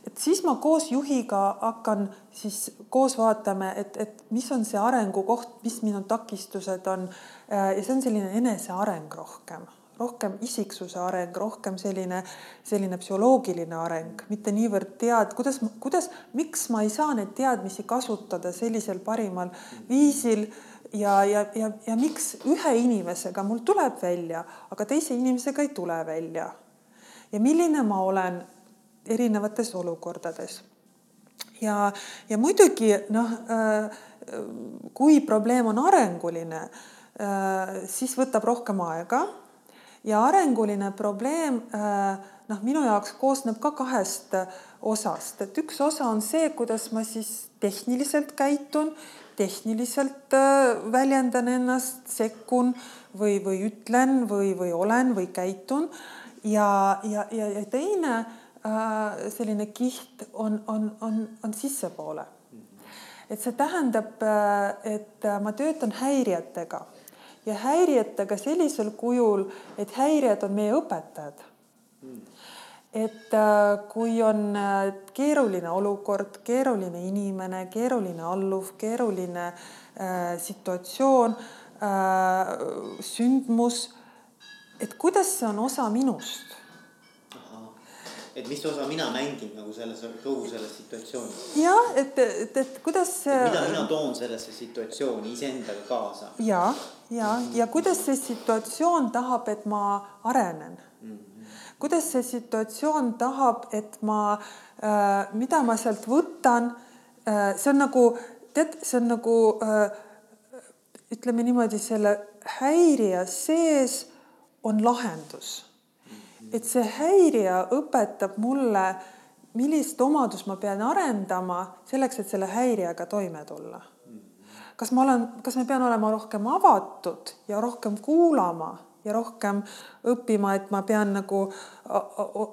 Et siis ma koos juhiga hakkan siis koos vaatame, et, et mis on see arengukoht, mis minu takistused on. Äh, ja see on selline eneseareng rohkem rohkem isiksuse areng, rohkem selline, selline psühholoogiline areng, mitte niivõrd tead, kuidas, kuidas, miks ma ei saa neid teadmisi kasutada sellisel parimal viisil ja, ja, ja, ja miks ühe inimesega mul tuleb välja, aga teise inimesega ei tule välja. ja milline ma olen erinevates olukordades. ja, ja muidugi noh, kui probleem on arenguline, siis võtab rohkem aega ja arenguline probleem äh, noh, minu jaoks koosneb ka kahest äh, osast, et üks osa on see, kuidas ma siis tehniliselt käitun, tehniliselt äh, väljendan ennast, sekkun või, või ütlen või, või olen või käitun. ja, ja, ja, ja teine selline kiht on, on, on, on sissepoole. et see tähendab, et ma töötan häirijatega ja häirijatega sellisel kujul, et häirijad on meie õpetajad. et äh, kui on äh, keeruline olukord, keeruline inimene, keeruline alluv, keeruline äh, situatsioon äh,, sündmus, et kuidas see on osa minust et mis osa mina mängin nagu selles kogu selles situatsioonis. jah, et, et, et kuidas. mida mina toon sellesse situatsiooni iseendaga kaasa. ja, ja, ja kuidas see situatsioon tahab, et ma arenen mm. -hmm. kuidas see situatsioon tahab, et ma äh,, mida ma sealt võtan äh,. see on nagu, tead, see on nagu äh, ütleme niimoodi, selle häirija sees on lahendus et see häirija õpetab mulle, millist omadust ma pean arendama selleks, et selle häirijaga toime tulla. kas ma olen, kas ma pean olema rohkem avatud ja rohkem kuulama ja rohkem õppima, et ma pean nagu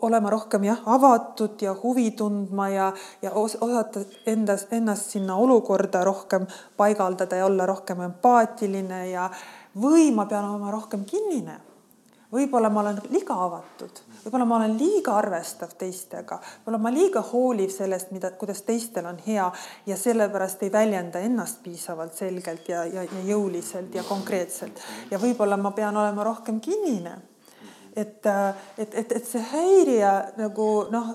olema rohkem jah, avatud ja huvi tundma ja, ja osata endas, ennast sinna olukorda rohkem paigaldada ja olla rohkem empaatiline ja, või ma pean olema rohkem kinnine võib-olla ma olen liiga avatud, võib-olla ma olen liiga arvestav teistega, võib-olla ma liiga hooliv sellest, mida, kuidas teistel on hea ja sellepärast ei väljenda ennast piisavalt selgelt ja, ja, ja jõuliselt ja konkreetselt. ja võib-olla ma pean olema rohkem kinnine. et, et, et, et see häirija nagu noh,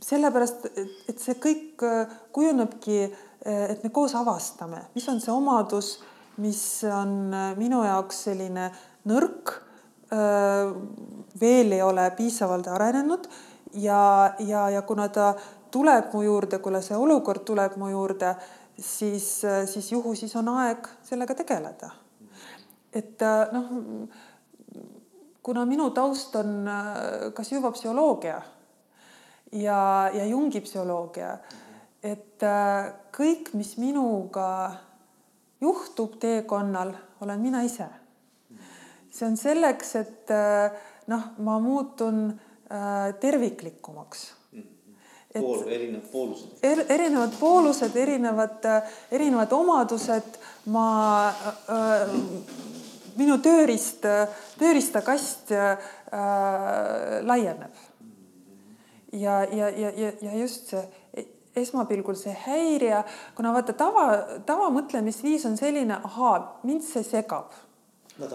sellepärast, et see kõik kujunebki, et me koos avastame, mis on see omadus mis on minu jaoks selline nõrk, veel ei ole piisavalt arenenud ja, ja, ja kuna ta tuleb mu juurde, kuna see olukord tuleb mu juurde, siis, siis juhu siis on aeg sellega tegeleda. et noh, kuna minu taust on kas juba psühholoogia ja, ja Jungi psühholoogia, et kõik, mis minuga juhtub teekonnal, olen mina ise see on selleks, et äh, noh, ma muutun äh, terviklikumaks et Pool, erinevad poolused er,. erinevad poolused, erinevad, äh, erinevad omadused, ma äh,, minu tööriist, tööriistakast äh, laieneb. ja, ja, ja, ja, ja just see, esmapilgul see häirija, kuna vaata tava, tavamõtlemisviis on selline, ahaa, mind see segab.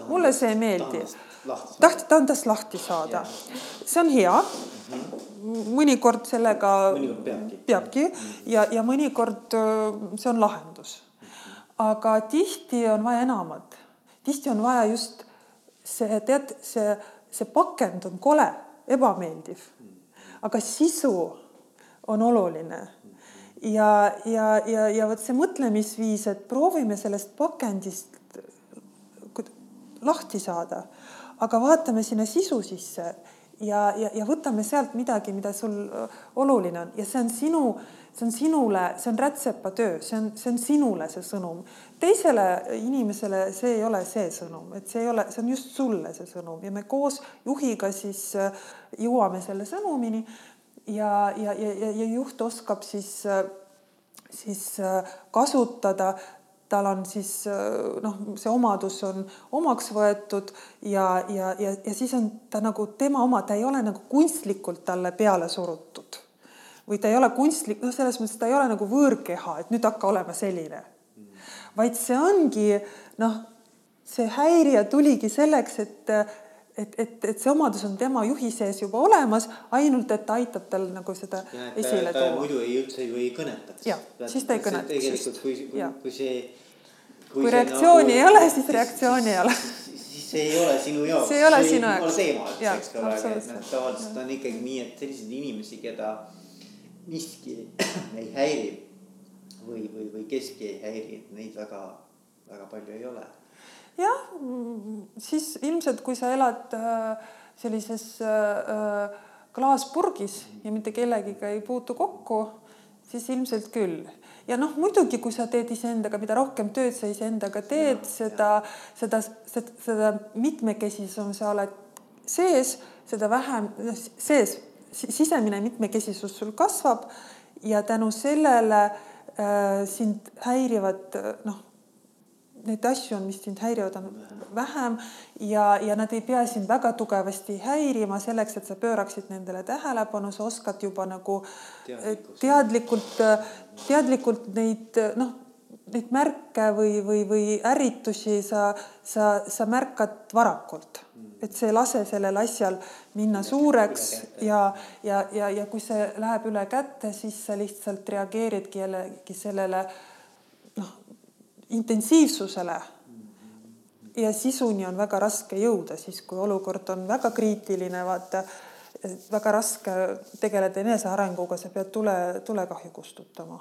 Mulle see ei meeldi. taht-, tahan tast lahti saada. see on hea. -hmm. mõnikord sellega mõnikord peabki, peabki ja, ja mõnikord see on lahendus. aga tihti on vaja enamat. tihti on vaja just see, tead, see, see pakend on kole, ebameeldiv. aga sisu on oluline ja, ja, ja, ja vot see mõtlemisviis, et proovime sellest pakendist lahti saada, aga vaatame sinna sisu sisse ja, ja, ja võtame sealt midagi, mida sul oluline on. Ja see on sinu, see on sinule, see on rätsepatöö, see on, see on sinule see sõnum. teisele inimesele see ei ole see sõnum, et see ei ole, see on just sulle see sõnum. Ja me koos juhiga siis jõuame selle sõnumini ja, ja, ja, ja juht oskab siis, siis kasutada tal on siis noh, see omadus on omaks võetud ja, ja, ja, ja siis on ta nagu tema oma, ta ei ole nagu kunstlikult talle peale surutud. või ta ei ole kunstlik, noh, selles mõttes ta ei ole nagu võõrkeha, et nüüd hakka olema selline. vaid see ongi noh, see häirija tuligi selleks, et et, et, et see omadus on tema juhi sees juba olemas, ainult et ta aitab tal nagu seda ja, esile tuua. muidu ei üldse ju ei kõnetaks. jah, siis ta ei kõnetaks. tegelikult kui, kui, kui see. Kui, kui reaktsiooni nagu, ei ole, siis reaktsiooni ei ole. siis see ei ole sinu jaoks. see ei ole sinu jaoks. teema üldse, eks ole, aga et noh, tavaliselt on ikkagi nii, et selliseid inimesi, keda miski ei häiri või, või, või keski ei häiri, et neid väga, väga palju ei ole jah, siis ilmselt, kui sa elad äh, sellises äh, klaaspurgis ja mitte kellegiga ei puutu kokku, siis ilmselt küll. Ja noh, muidugi, kui sa teed iseendaga, mida rohkem tööd sa iseendaga teed, seda, seda, seda, seda mitmekesisem sa oled sees, seda vähem sees, sisemine mitmekesisus sul kasvab ja tänu sellele äh, sind häirivad noh neid asju on, mis sind häirivad, on vähem. Ja, ja nad ei pea sind väga tugevasti häirima selleks, et sa pööraksid nendele tähelepanu, sa oskad juba nagu teadlikult, teadlikult neid noh, neid märke või, või, või ärritusi sa, sa, sa märkad varakult. Et see ei lase sellel asjal minna suureks ja, ja, ja, ja kui see läheb üle kätte, siis sa lihtsalt reageeridki jällegi sellele intensiivsusele ja sisuni on väga raske jõuda, siis kui olukord on väga kriitiline, vaata, väga raske tegeleda enesearenguga, sa pead tule, tulekahju kustutama.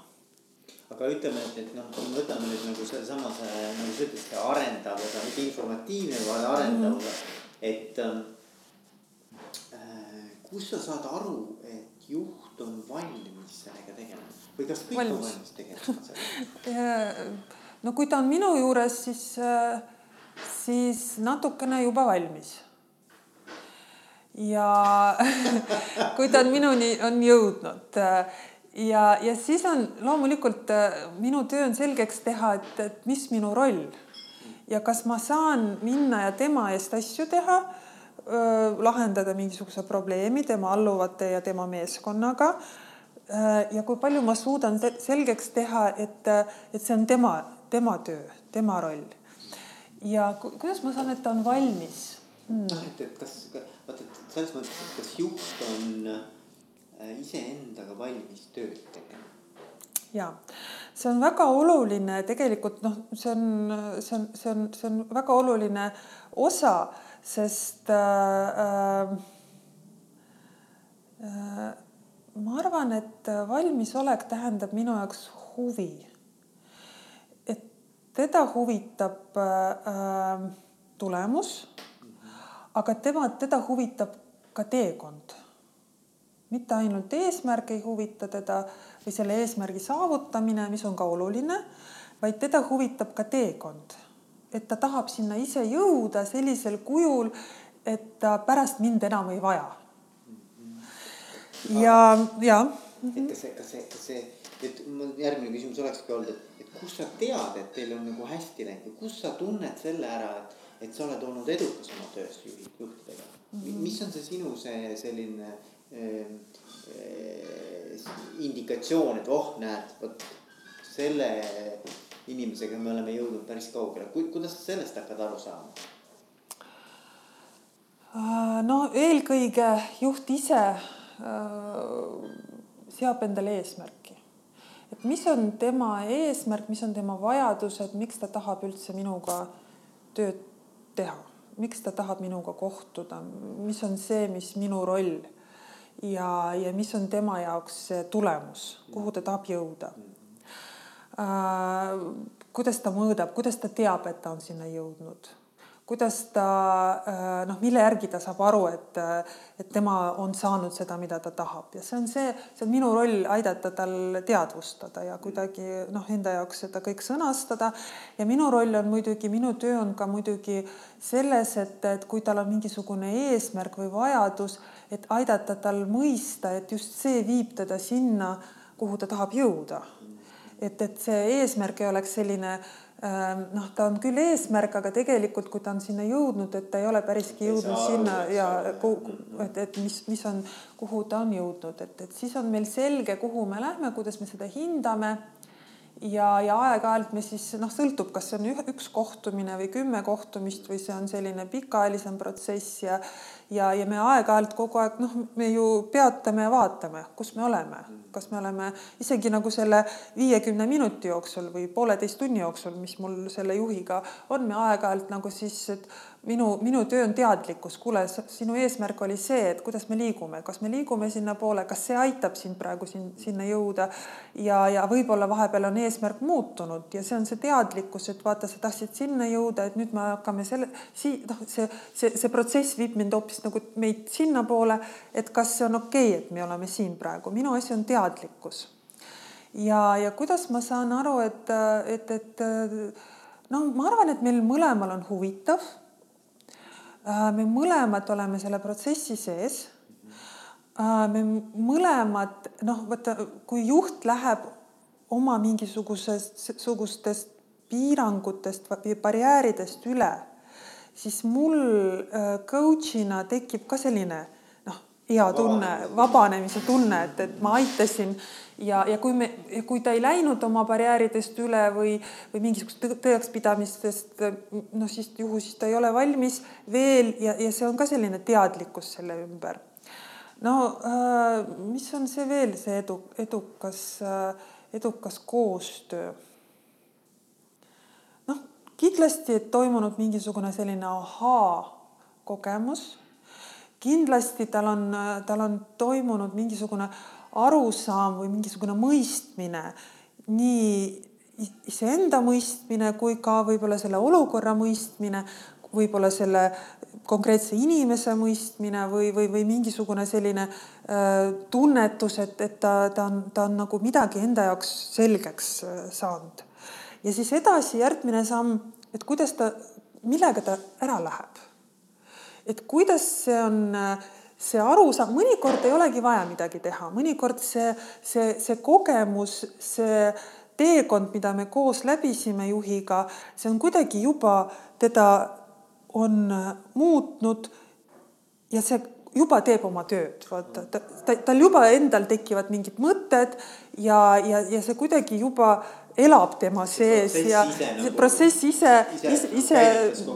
aga ütleme, et, et noh, võtame nüüd nagu sellesama see, nagu sa ütlesid, see arendav, ega mitte informatiivne, vaid arendav mm, -hmm. et äh, kus sa saad aru, et juht on valmis sellega tegelema või kas kõik valmis. on valmis tegelema sellega no kui ta on minu juures, siis, äh, siis natukene juba valmis. ja kui ta on minuni, on jõudnud äh, ja, ja siis on loomulikult äh, minu töö on selgeks teha, et, et mis minu roll ja kas ma saan minna ja tema eest asju teha, lahendada mingisuguse probleemi tema alluvate ja tema meeskonnaga. ja kui palju ma suudan selgeks teha, et, et see on tema tema töö, tema roll. ja kuidas ma saan, et ta on valmis hmm.? noh, et, et kas, vaata, et selles mõttes, et kas juht on äh, iseendaga valmis tööd tegema? ja see on väga oluline, tegelikult noh, see on, see on, see on, see on väga oluline osa, sest äh, äh, ma arvan, et valmisolek tähendab minu jaoks huvi teda huvitab äh, tulemus, aga tema, teda huvitab ka teekond. mitte ainult eesmärk ei huvita teda või selle eesmärgi saavutamine, mis on ka oluline, vaid teda huvitab ka teekond. et ta tahab sinna ise jõuda sellisel kujul, et ta pärast mind enam ei vaja. ja, ja. et see, see, see, et järgmine küsimus olekski olnud, et kust sa tead, et teil on nagu hästi läinud või kust sa tunned selle ära, et, et sa oled olnud edukas oma töös juhtidega mm? -hmm. mis on see sinu see selline äh, indikatsioon, et oh, näed, vot selle inimesega me oleme jõudnud päris kaugele, kuidas sa sellest hakkad aru saama? Äh, no eelkõige juht ise äh, seab endale eesmärki, et mis on tema eesmärk, mis on tema vajadused, miks ta tahab üldse minuga tööd teha, miks ta tahab minuga kohtuda, mis on see, mis minu roll? Ja, ja mis on tema jaoks see tulemus, kuhu ta tahab jõuda? Äh, kuidas ta mõõdab, kuidas ta teab, et ta on sinna jõudnud, kuidas ta äh, noh, mille järgi ta saab aru, et, et tema on saanud seda, mida ta tahab ja see on see, see on minu roll aidata tal teadvustada ja kuidagi noh, enda jaoks seda kõik sõnastada. ja minu roll on muidugi, minu töö on ka muidugi selles, et, et kui tal on mingisugune eesmärk või vajadus, et aidata tal mõista, et just see viib teda sinna, kuhu ta tahab jõuda et, et see eesmärk ei oleks selline ähm, noh, ta on küll eesmärk, aga tegelikult, kui ta on sinna jõudnud, et ta ei ole päriski jõudnud sinna ja kuhu, et, et mis, mis on, kuhu ta on jõudnud, et, et siis on meil selge, kuhu me lähme, kuidas me seda hindame. Ja, ja aeg-ajalt me siis noh, sõltub, kas see on üks kohtumine või kümme kohtumist või see on selline pikaajalisem protsess ja ja, ja me aeg-ajalt kogu aeg noh, me ju peatame ja vaatame, kus me oleme, kas me oleme isegi nagu selle viiekümne minuti jooksul või pooleteist tunni jooksul, mis mul selle juhiga on, me aeg-ajalt nagu siis, et minu, minu töö on teadlikkus, kuule, sinu eesmärk oli see, et kuidas me liigume, kas me liigume sinnapoole, kas see aitab sind praegu siin sinna jõuda? Ja, ja võib-olla vahepeal on eesmärk muutunud ja see on see teadlikkus, et vaata, sa tahtsid sinna jõuda, et nüüd me hakkame selle, sii-, noh, see, see, see protsess viib mind hoopis nagu meid sinnapoole, et kas see on okei okay,, et me oleme siin praegu, minu asi on teadlikkus. ja, ja kuidas ma saan aru, et, et, et no ma arvan, et meil mõlemal on huvitav me mõlemad oleme selle protsessi sees. Äh, me mõlemad noh, vaata, kui juht läheb oma mingisugusest, sugustest piirangutest või barjääridest üle, siis mul äh, coach'ina tekib ka selline noh, hea tunne, vabanemise tunne, et, et ma aitasin ja, ja kui me, kui ta ei läinud oma barjääridest üle või, või mingisugust tõekspidamistest, noh siis juhu siis ta ei ole valmis veel ja, ja see on ka selline teadlikkus selle ümber. no äh, mis on see veel see edu, edukas äh,, edukas koostöö? noh, kindlasti toimunud mingisugune selline ahaa kogemus kindlasti tal on, tal on toimunud mingisugune arusaam või mingisugune mõistmine, nii iseenda mõistmine kui ka võib-olla selle olukorra mõistmine, võib-olla selle konkreetse inimese mõistmine või, või, või mingisugune selline äh, tunnetus, et, et ta, ta on, ta on nagu midagi enda jaoks selgeks äh, saanud. ja siis edasi järgmine samm, et kuidas ta, millega ta ära läheb. et kuidas see on äh, see arusaam, mõnikord ei olegi vaja midagi teha, mõnikord see, see, see kogemus, see teekond, mida me koos läbisime juhiga, see on kuidagi juba teda on muutnud ja see juba teeb oma tööd, vaata. Ta, ta, tal juba endal tekivad mingid mõtted ja, ja, ja see kuidagi juba elab tema sees ja see nagu protsess ise, ise, ise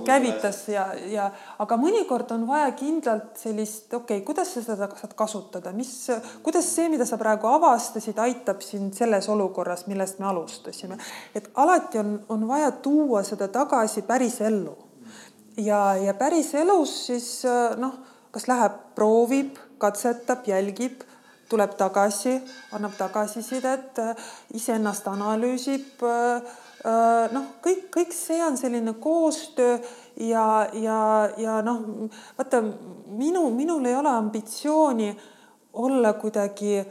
käivitas ja, ja aga mõnikord on vaja kindlalt sellist, okei okay,, kuidas sa seda saad kasutada, mis, kuidas see, mida sa praegu avastasid, aitab sind selles olukorras, millest me alustasime. et alati on, on vaja tuua seda tagasi päris ellu. ja, ja päris elus siis noh, kas läheb, proovib, katsetab, jälgib tuleb tagasi, annab tagasisidet, iseennast analüüsib. noh, kõik, kõik see on selline koostöö ja, ja, ja noh, vaata minu, minul ei ole ambitsiooni olla kuidagi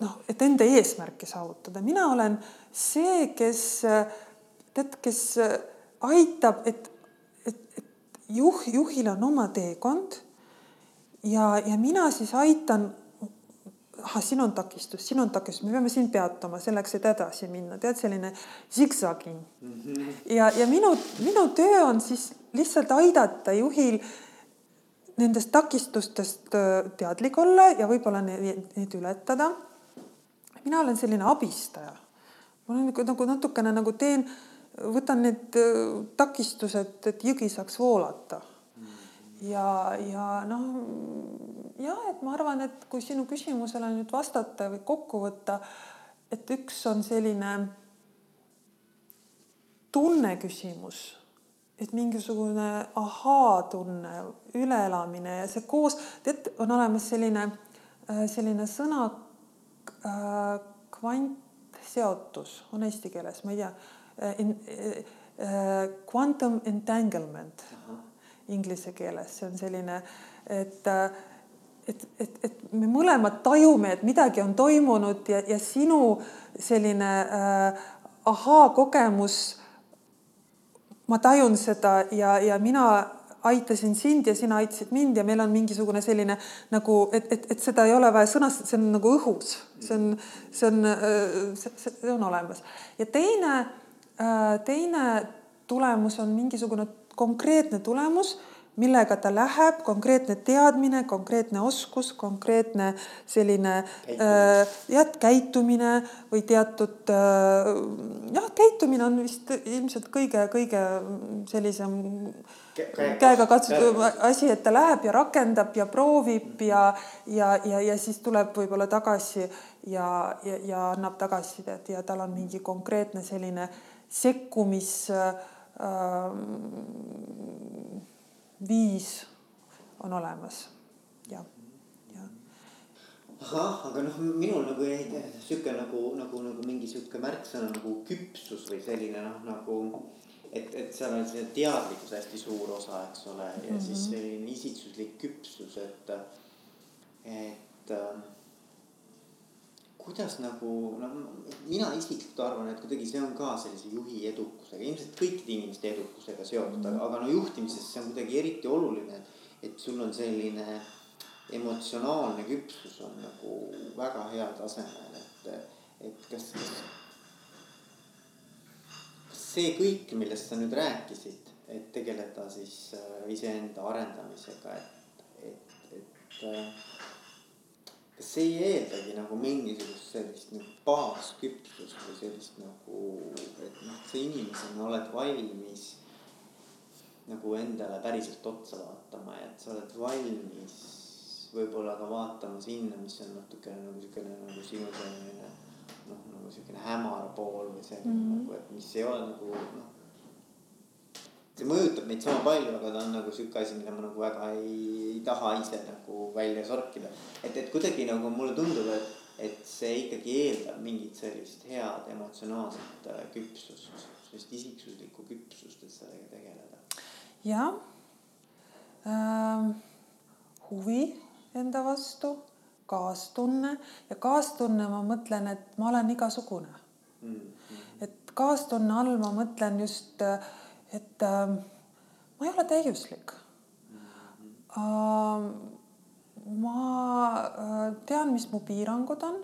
noh, et enda eesmärki saavutada, mina olen see, kes tead, kes aitab, et, et, et juh, juhil on oma teekond ja, ja mina siis aitan. ahah, siin on takistus, siin on takistus, me peame siin peatuma selleks, et edasi minna, tead, selline zigzaging mm. -hmm. ja, ja minu, minu töö on siis lihtsalt aidata juhil nendest takistustest äh, teadlik olla ja võib-olla neid, neid ületada. mina olen selline abistaja. ma olen nagu, nagu natukene nagu teen, võtan need äh, takistused, et jõgi saaks voolata. Ja, ja noh, ja et ma arvan, et kui sinu küsimusele nüüd vastata või kokku võtta, et üks on selline tunneküsimus et mingisugune ahaa-tunne, üleelamine ja see koos, tead, on olemas selline, äh, selline sõna äh, kvantseotus on eesti keeles, ma ei tea äh,. Äh, quantum entanglement inglise keeles, see on selline, et äh, et, et, et me mõlemad tajume, et midagi on toimunud ja, ja sinu selline äh, ahaa-kogemus ma tajun seda ja, ja mina aitasin sind ja sina aitasid mind ja meil on mingisugune selline nagu, et, et, et seda ei ole vaja sõnastada, see on nagu õhus, see on, see on, see, see on olemas. ja teine, teine tulemus on mingisugune konkreetne tulemus millega ta läheb, konkreetne teadmine, konkreetne oskus, konkreetne selline äh, jah, käitumine või teatud äh, jah, käitumine on vist ilmselt kõige-kõige sellisem käega katsutav asi, et ta läheb ja rakendab ja proovib ja, ja, ja, ja siis tuleb võib-olla tagasi ja, ja, ja annab tagasisidet ja tal on mingi konkreetne selline sekkumis äh, viis on olemas ja, ja. ahah, aga noh, minul nagu jäi sihuke nagu, nagu, nagu mingi sihuke märksõna nagu küpsus või selline noh, nagu et, et seal on selline teadlikkus hästi suur osa, eks ole, ja mm -hmm. siis selline isiksuslik küpsus, et, et äh, kuidas nagu noh, mina isiklikult arvan, et kuidagi see on ka sellise juhi edukusega, ilmselt kõikide inimeste edukusega seotud mm, -hmm. aga no juhtimises see on kuidagi eriti oluline, et sul on selline emotsionaalne küpsus on nagu väga heal tasemel, et, et kas, kas, kas see kõik, millest sa nüüd rääkisid, et tegeleda siis äh, iseenda arendamisega, et, et, et äh, kas see ei eeldagi nagu mingisugust sellist nagu baasküpsust või sellist nagu, et noh, sa inimesena oled valmis nagu endale päriselt otsa vaatama ja et sa oled valmis võib-olla ka vaatama sinna, mis on natukene nagu siukene nagu sinu selline noh, nagu siukene hämar pool või selline mm -hmm. nagu, et mis ei ole nagu noh see mõjutab meid sama palju, aga ta on nagu sihuke asi, mida ma nagu väga ei, ei taha ise nagu välja sorkida. et, et kuidagi nagu mulle tundub, et, et see ikkagi eeldab mingit sellist head emotsionaalset äh, küpsust, sellist isiksuslikku küpsust, et sellega tegeleda. jah ähm,, huvi enda vastu, kaastunne ja kaastunne, ma mõtlen, et ma olen igasugune mm. -hmm. et kaastunne all ma mõtlen just äh, et äh, ma ei ole täiuslik äh,. ma äh, tean, mis mu piirangud on.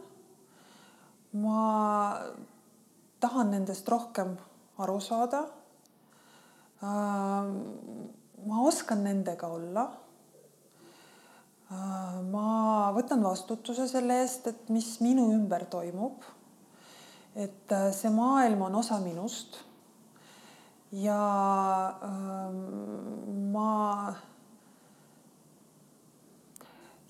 ma tahan nendest rohkem aru saada äh,. ma oskan nendega olla äh,. ma võtan vastutuse selle eest, et mis minu ümber toimub. et äh, see maailm on osa minust ja ähm, ma,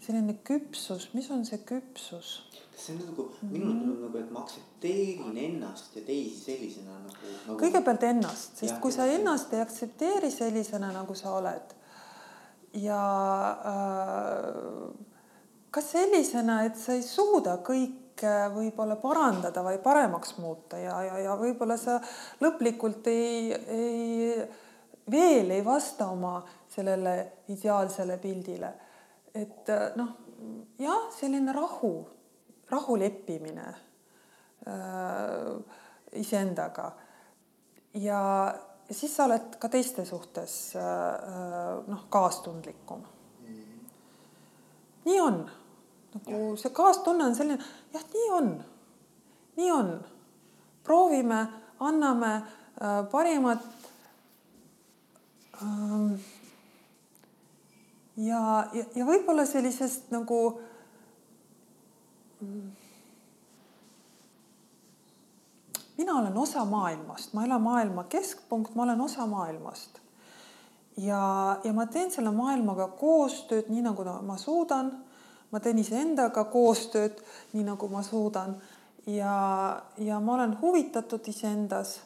selline küpsus, mis on see küpsus? kas see on nagu minul tundub nagu, et ma aktsepteerin ennast ja teisi sellisena nagu, nagu.... kõigepealt ennast, sest ja, kui sa ennast ei aktsepteeri sellisena, nagu sa oled ja äh, ka sellisena, et sa ei suuda kõik kõike võib-olla parandada või paremaks muuta ja, ja, ja võib-olla sa lõplikult ei, ei, veel ei vasta oma sellele ideaalsele pildile. et noh, jah, selline rahu, rahu leppimine äh, iseendaga ja siis sa oled ka teiste suhtes äh, noh, kaastundlikum. nii on nagu see kaastunne on selline, jah, nii on, nii on. proovime, anname äh, parimat ähm,. ja, ja, ja võib-olla sellisest nagu mina olen osa maailmast, ma ei ole maailma keskpunkt, ma olen osa maailmast. ja, ja ma teen selle maailmaga koostööd, nii nagu ma suudan. Ma teen iseendaga koostööd, nii nagu ma suudan ja, ja ma olen huvitatud iseendas.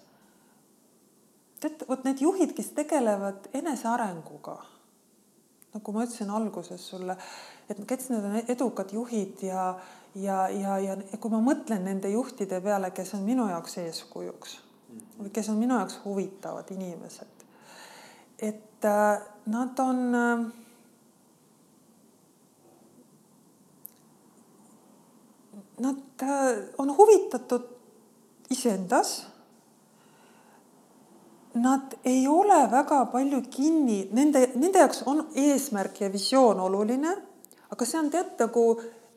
tead, vot need juhid, kes tegelevad enesearenguga, nagu ma ütlesin alguses sulle, et kes need on edukad juhid ja ja, ja, ja kui ma mõtlen nende juhtide peale, kes on minu jaoks eeskujuks või kes on minu jaoks huvitavad inimesed, et äh, nad on äh, Nad äh, on huvitatud iseendas. Nad ei ole väga palju kinni, nende, nende jaoks on eesmärk ja visioon oluline, aga see on tead nagu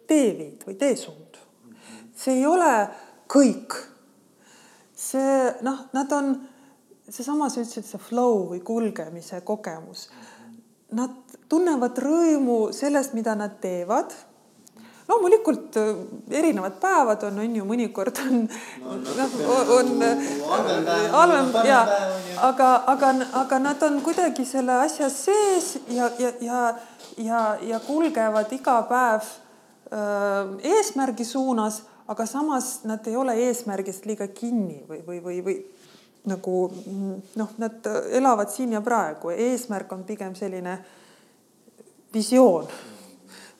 teeviid või teesuund. see ei ole kõik. see noh, nad on seesama, sa ütlesid, see flow või kulgemise kogemus. Nad tunnevad rõõmu sellest, mida nad teevad. Loomulikult äh, erinevad päevad on, on ju, mõnikord on No, noh, on nagu halvem ja aga, aga, aga nad on kuidagi selle asja sees ja, ja, ja, ja, ja kulgevad iga päev äh, eesmärgi suunas, aga samas nad ei ole eesmärgist liiga kinni või, või, või, või nagu noh, nad elavad siin ja praegu, eesmärk on pigem selline visioon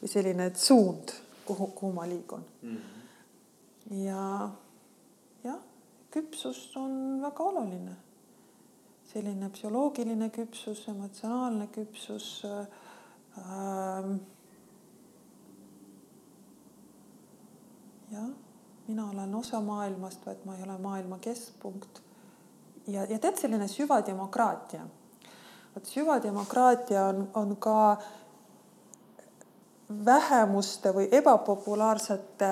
või selline suund, kuhu, kuhu ma liigun. ja jah, küpsus on väga oluline. selline psühholoogiline küpsus, emotsionaalne küpsus ähm, jah, mina olen osa maailmast, vaid ma ei ole maailma keskpunkt. ja, ja tead, selline süvademokraatia. vot süvademokraatia on, on ka vähemuste või ebapopulaarsete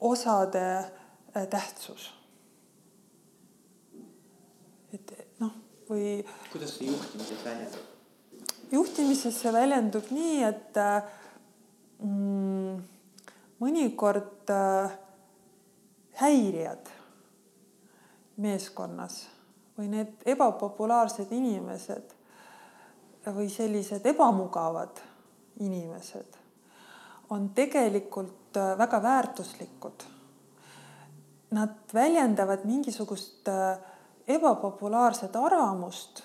osade äh, tähtsus. et noh, või kuidas see juhtimises väljendub? juhtimises see väljendub nii, et mm, mõnikord äh, häirijad meeskonnas või need ebapopulaarsed inimesed või sellised ebamugavad inimesed on tegelikult äh, väga väärtuslikud. Nad väljendavad mingisugust äh, ebapopulaarset arvamust.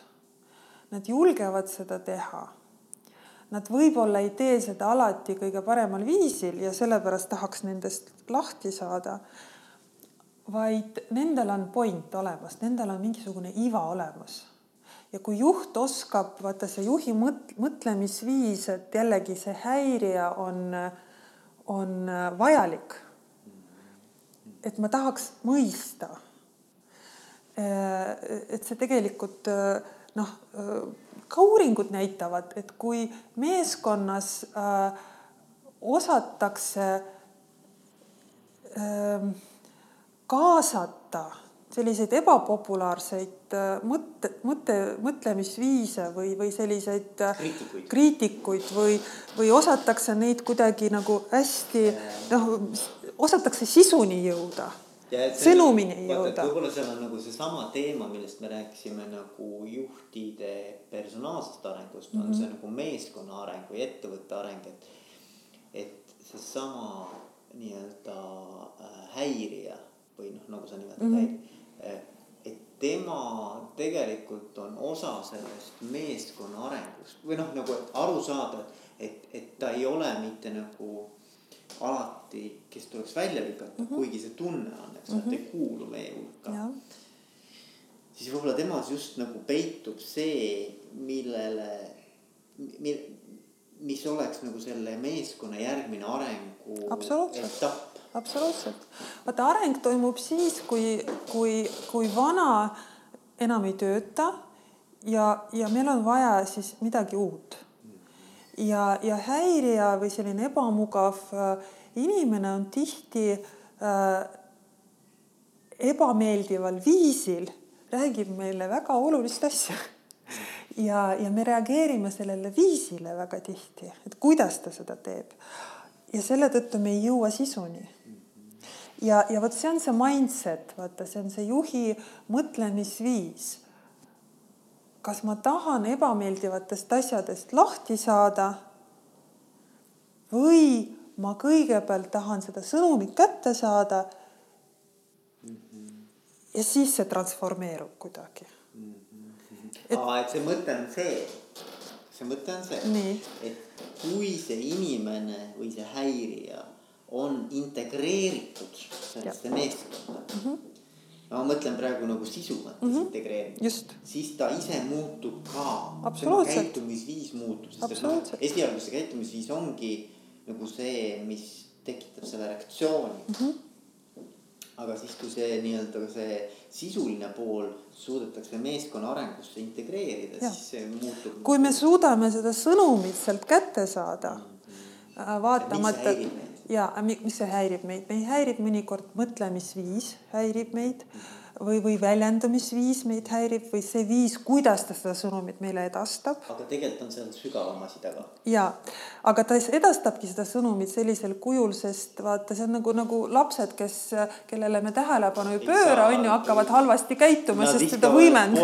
Nad julgevad seda teha Nad võib-olla ei tee seda alati kõige paremal viisil ja sellepärast tahaks nendest lahti saada. vaid nendel on point olemas, nendel on mingisugune iva olemas. Ja kui juht oskab, vaata see juhi mõt-, mõtlemisviis, et jällegi see häirija on, on vajalik. et ma tahaks mõista. et see tegelikult noh ka uuringud näitavad, et kui meeskonnas äh, osatakse äh, kaasata selliseid ebapopulaarseid äh, mõtte, mõtte, mõtlemisviise või, või selliseid äh, Kriitikuid. kriitikuid või, või osatakse neid kuidagi nagu hästi noh, osatakse sisuni jõuda sõnumini et jõuda. võib-olla seal on nagu seesama teema, millest me rääkisime nagu juhtide personaalsest arengust mm, -hmm. on see nagu meeskonna areng või ettevõtte areng, et. et seesama nii-öelda äh, häirija või noh, nagu sa nimetad mm -hmm. häirija. Et tema tegelikult on osa sellest meeskonna arengust või noh, nagu aru saada, et, et ta ei ole mitte nagu alati, kes tuleks välja lükata mm, -hmm. kuigi see tunne on, eks mm, -hmm. et ei kuulu meie hulka. siis võib-olla temas just nagu peitub see, millele, mil, mis oleks nagu selle meeskonna järgmine arengu etapp. absoluutselt. vaata, areng toimub siis, kui, kui, kui vana enam ei tööta ja, ja meil on vaja siis midagi uut. ja, ja häirija või selline ebamugav äh, inimene on tihti äh, ebameeldival viisil räägib meile väga olulist asja. Ja, ja me reageerime sellele viisile väga tihti, et kuidas ta seda teeb. ja selle tõttu me ei jõua sisuni. ja, ja vot see on see mindset, vaata, see on see juhi mõtlemisviis. kas ma tahan ebameeldivatest asjadest lahti saada või ma kõigepealt tahan seda sõnumit kätte saada. ja siis see transformeerub kuidagi et.... aa, et see mõte on see, see mõte on see, et kui see inimene või see häirija on integreeritud sellesse meeskonda mm. -hmm ma mõtlen praegu nagu sisu mõttes mm -hmm. integreerimist, siis ta ise muutub ka. tema käitumisviis muutub, sest et noh, esialgu see käitumisviis ongi nagu see, mis tekitab selle reaktsiooni mm. -hmm aga siis, kui see nii-öelda see sisuline pool suudetakse meeskonna arengusse integreerida, siis see muutub. kui me suudame seda sõnumit sealt kätte saada mm, -hmm. vaatamata ja mis see häirib meid, meid häirib mõnikord mõtlemisviis häirib meid mm. -hmm või, või väljendumisviis meid häirib või see viis, kuidas ta seda sõnumit meile edastab. aga tegelikult on seal sügavam asi taga. ja, aga ta edastabki seda sõnumit sellisel kujul, sest vaata, see on nagu, nagu lapsed, kes, kellele me tähelepanu ei pööra, on ju, hakkavad halvasti käituma, sest seda võimend-.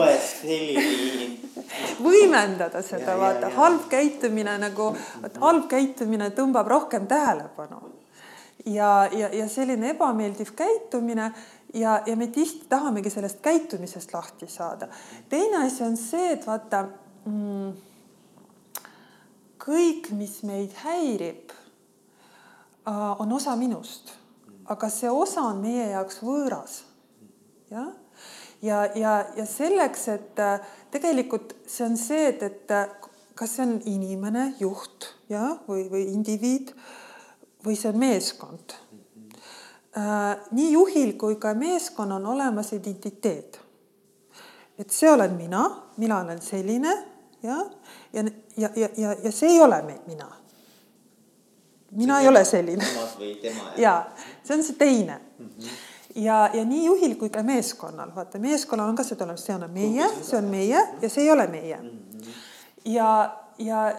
võimendada seda, vaata, halb käitumine nagu, halb käitumine tõmbab rohkem tähelepanu ja, ja, ja selline ebameeldiv käitumine ja, ja me tihti tahamegi sellest käitumisest lahti saada. teine asi on see, et vaata mm, kõik, mis meid häirib, äh, on osa minust, aga see osa on meie jaoks võõras. jah, ja, ja, ja, ja selleks, et äh, tegelikult see on see, et, et äh, kas see on inimene, juht ja, või, või indiviid või see on meeskond nii juhil kui ka meeskonnal on olemas identiteet. et see olen mina, mina olen selline ja, ja, ja, ja, ja, ja see ei ole mina. mina see ei ole selline. ja see on see teine mm. -hmm. ja, ja nii juhil kui ka meeskonnal, vaata meeskonnal on ka seda olemas, see on meie, see on meie ja see ei ole meie. -hmm. ja, ja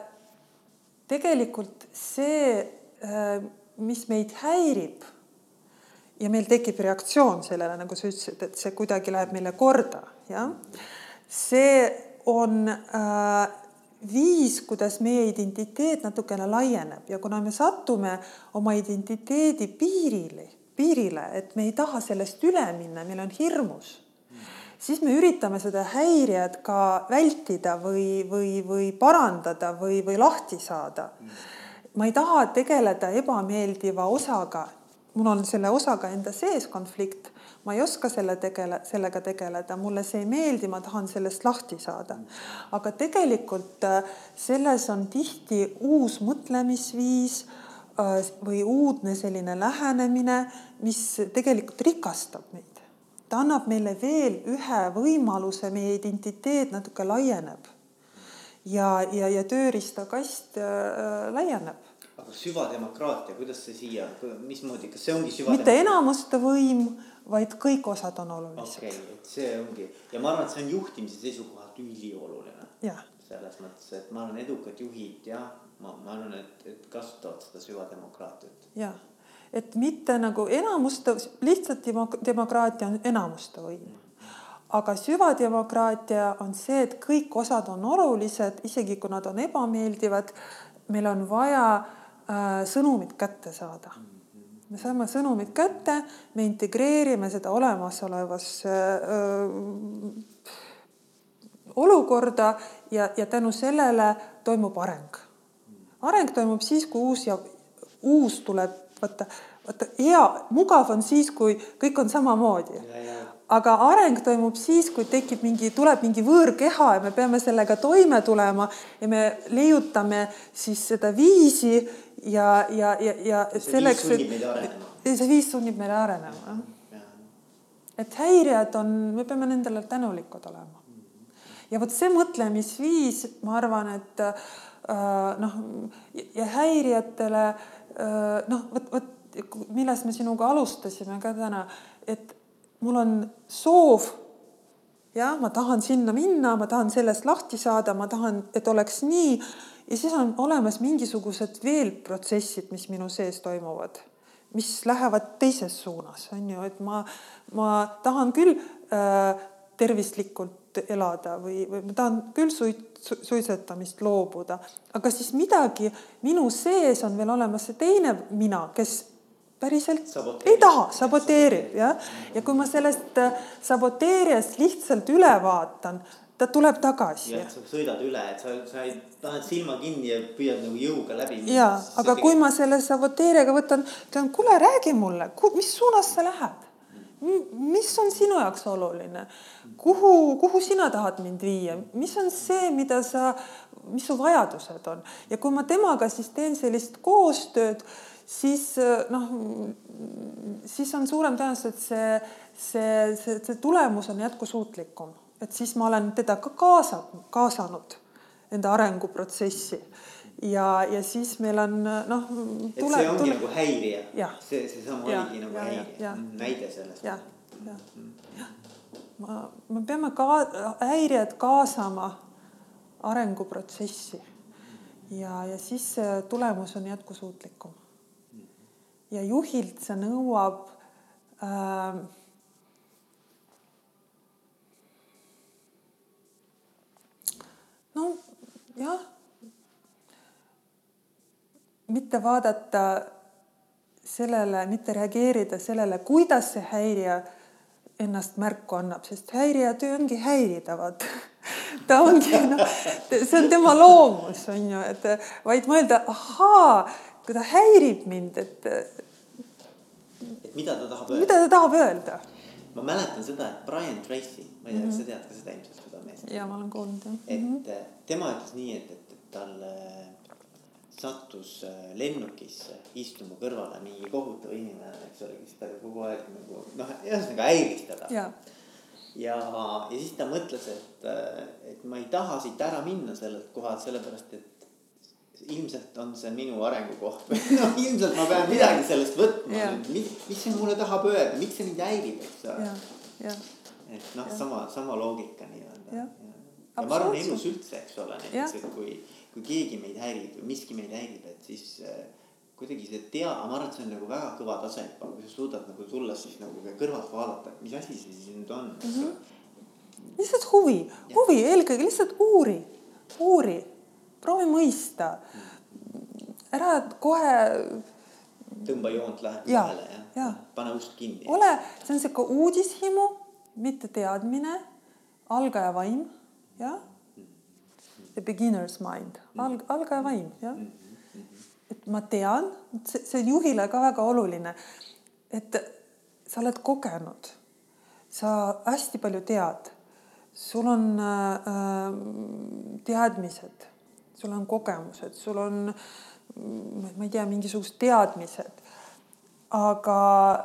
tegelikult see, äh, mis meid häirib ja meil tekib reaktsioon sellele, nagu sa ütlesid, et see kuidagi läheb meile korda, jah. see on äh, viis, kuidas meie identiteet natukene laieneb ja kuna me satume oma identiteedi piirile, piirile, et me ei taha sellest üle minna, meil on hirmus, siis me üritame seda häirijat ka vältida või, või, või parandada või, või lahti saada. ma ei taha tegeleda ebameeldiva osaga mul on selle osaga enda sees konflikt, ma ei oska selle tegele, sellega tegeleda, mulle see ei meeldi, ma tahan sellest lahti saada. aga tegelikult äh, selles on tihti uus mõtlemisviis äh, või uudne selline lähenemine, mis tegelikult rikastab meid. ta annab meile veel ühe võimaluse, meie identiteet natuke laieneb. ja, ja, ja tööriistakast äh, laieneb aga süvademokraatia, kuidas see siia, mismoodi, kas see ongi süvademokraatia? mitte enamuste võim, vaid kõik osad on olulised. okei okay,, et see ongi ja ma arvan, et see on juhtimise seisukohalt ülioluline. selles mõttes, et ma arvan, edukad juhid jah, ma, ma arvan, et, et kasutavad seda süvademokraatiat. jah, et mitte nagu enamuste, lihtsalt demokraatia on enamuste võim aga süvademokraatia on see, et kõik osad on olulised, isegi kui nad on ebameeldivad. meil on vaja sõnumit kätte saada. me saame sõnumit kätte, me integreerime seda olemasolevasse äh, olukorda ja, ja tänu sellele toimub areng. areng toimub siis, kui uus ja uus tuleb, vaata, vaata hea, mugav on siis, kui kõik on samamoodi aga areng toimub siis, kui tekib mingi, tuleb mingi võõrkeha ja me peame sellega toime tulema ja me leiutame siis seda viisi ja, ja, ja, ja selleks, et see viis sunnib meid arenema. et häirijad on, me peame nendele tänulikud olema. ja vot see mõtlemisviis, ma arvan, et äh, noh ja häirijatele äh, noh, vot, vot millest me sinuga alustasime ka täna, et mul on soov jah, ma tahan sinna minna, ma tahan sellest lahti saada, ma tahan, et oleks nii. ja siis on olemas mingisugused veel protsessid, mis minu sees toimuvad, mis lähevad teises suunas, on ju, et ma, ma tahan küll äh, tervislikult elada või, või ma tahan küll suit-, suitsetamist loobuda, aga siis midagi minu sees on veel olemas see teine mina, kes päriselt saboteerib. ei taha, saboteerib jah. ja kui ma sellest äh, saboteerijast lihtsalt üle vaatan, ta tuleb tagasi. jah, sa sõidad üle, et sa, sa ei, paned silma kinni ja püüad nagu jõuga läbi. ja, aga kui tegelikult... ma selle saboteerijaga võtan, ütlen, kuule, räägi mulle, mis suunas sa lähed? mis on sinu jaoks oluline, kuhu, kuhu sina tahad mind viia, mis on see, mida sa, mis su vajadused on ja kui ma temaga siis teen sellist koostööd siis noh, siis on suurem tõenäosus, et see, see, see, see tulemus on jätkusuutlikum, et siis ma olen teda ka kaasa, kaasanud enda arenguprotsessi. Ja, ja siis meil on noh. et see ongi tule... nagu häirija, see, seesama oligi nagu ja, häirija, näide sellest. jah, jah, jah. ma, me peame ka häirijad kaasama arenguprotsessi. Ja, ja siis tulemus on jätkusuutlikum ja juhilt see nõuab äh, no jah, mitte vaadata sellele, mitte reageerida sellele, kuidas see häirija ennast märku annab, sest häirija töö ongi häirida, vaata. ta ongi noh, see on tema loomus, on ju, et vaid mõelda, ahaa, ta häirib mind, et. et mida ta tahab öelda. mida ta tahab öelda. ma mäletan seda, et Brian Tracy, ma ei tea kas sa tead ka seda ilmselt seda meest. ja ma olen kuulnud jah. et mm -hmm. tema ütles nii, et, et, et tal sattus äh, lennukisse istuma kõrvale mingi kohutav inimene, eks ole, kes taga kogu aeg nagu noh, ühesõnaga häiris teda. ja, ja, ja siis ta mõtles, et, äh, et ma ei taha siit ära minna sellelt kohalt, sellepärast et ilmselt on see minu arengukoht või noh, ilmselt ma pean midagi sellest võtma, mis, mis see mulle tahab öelda, miks see mind häirib, eks ole. et noh, sama, sama loogika nii-öelda. ja, ja ma arvan elus üldse, eks ole, näiteks, et kui, kui keegi meid häirib või miski meid häirib, et siis äh, kuidagi see tea, ma arvan, et see on nagu väga kõva tase, kui sa suudad nagu tulla siis nagu kõrvalt vaadata, et mis asi see siis nüüd on mm. -hmm. lihtsalt huvi, huvi eelkõige lihtsalt uuri, uuri proovi mõista. ära kohe. tõmba joont lähedale ja, ja, ja. pane ust kinni. ole, see on sihuke uudishimu, mitte teadmine, algaja vaim, jah. The beginner's mind, alg-, algaja vaim, jah. et ma tean, see, see on juhile ka väga oluline, et sa oled kogenud, sa hästi palju tead, sul on äh, äh teadmised sul on kogemused, sul on, ma ei tea, mingisugused teadmised. aga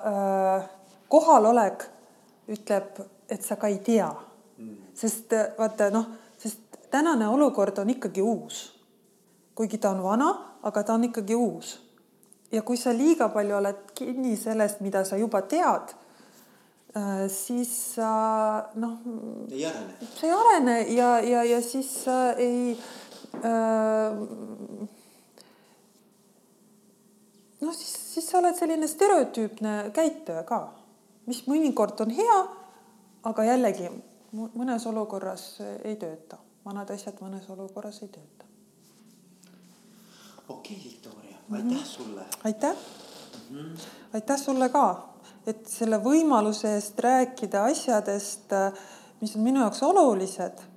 äh, kohalolek ütleb, et sa ka ei tea mm.. sest äh, vaata noh, sest tänane olukord on ikkagi uus. kuigi ta on vana, aga ta on ikkagi uus. ja kui sa liiga palju oled kinni sellest, mida sa juba tead äh,, siis sa noh. ei arene. sa ei arene ja, ja, ja siis sa ei noh, siis, siis sa oled selline stereotüüpne käituja ka, mis mõnikord on hea, aga jällegi mõnes olukorras ei tööta, vanad asjad mõnes olukorras ei tööta. okei okay,, Viktoria, aitäh mm -hmm. sulle. aitäh mm, -hmm. aitäh sulle ka, et selle võimaluse eest rääkida asjadest, mis on minu jaoks olulised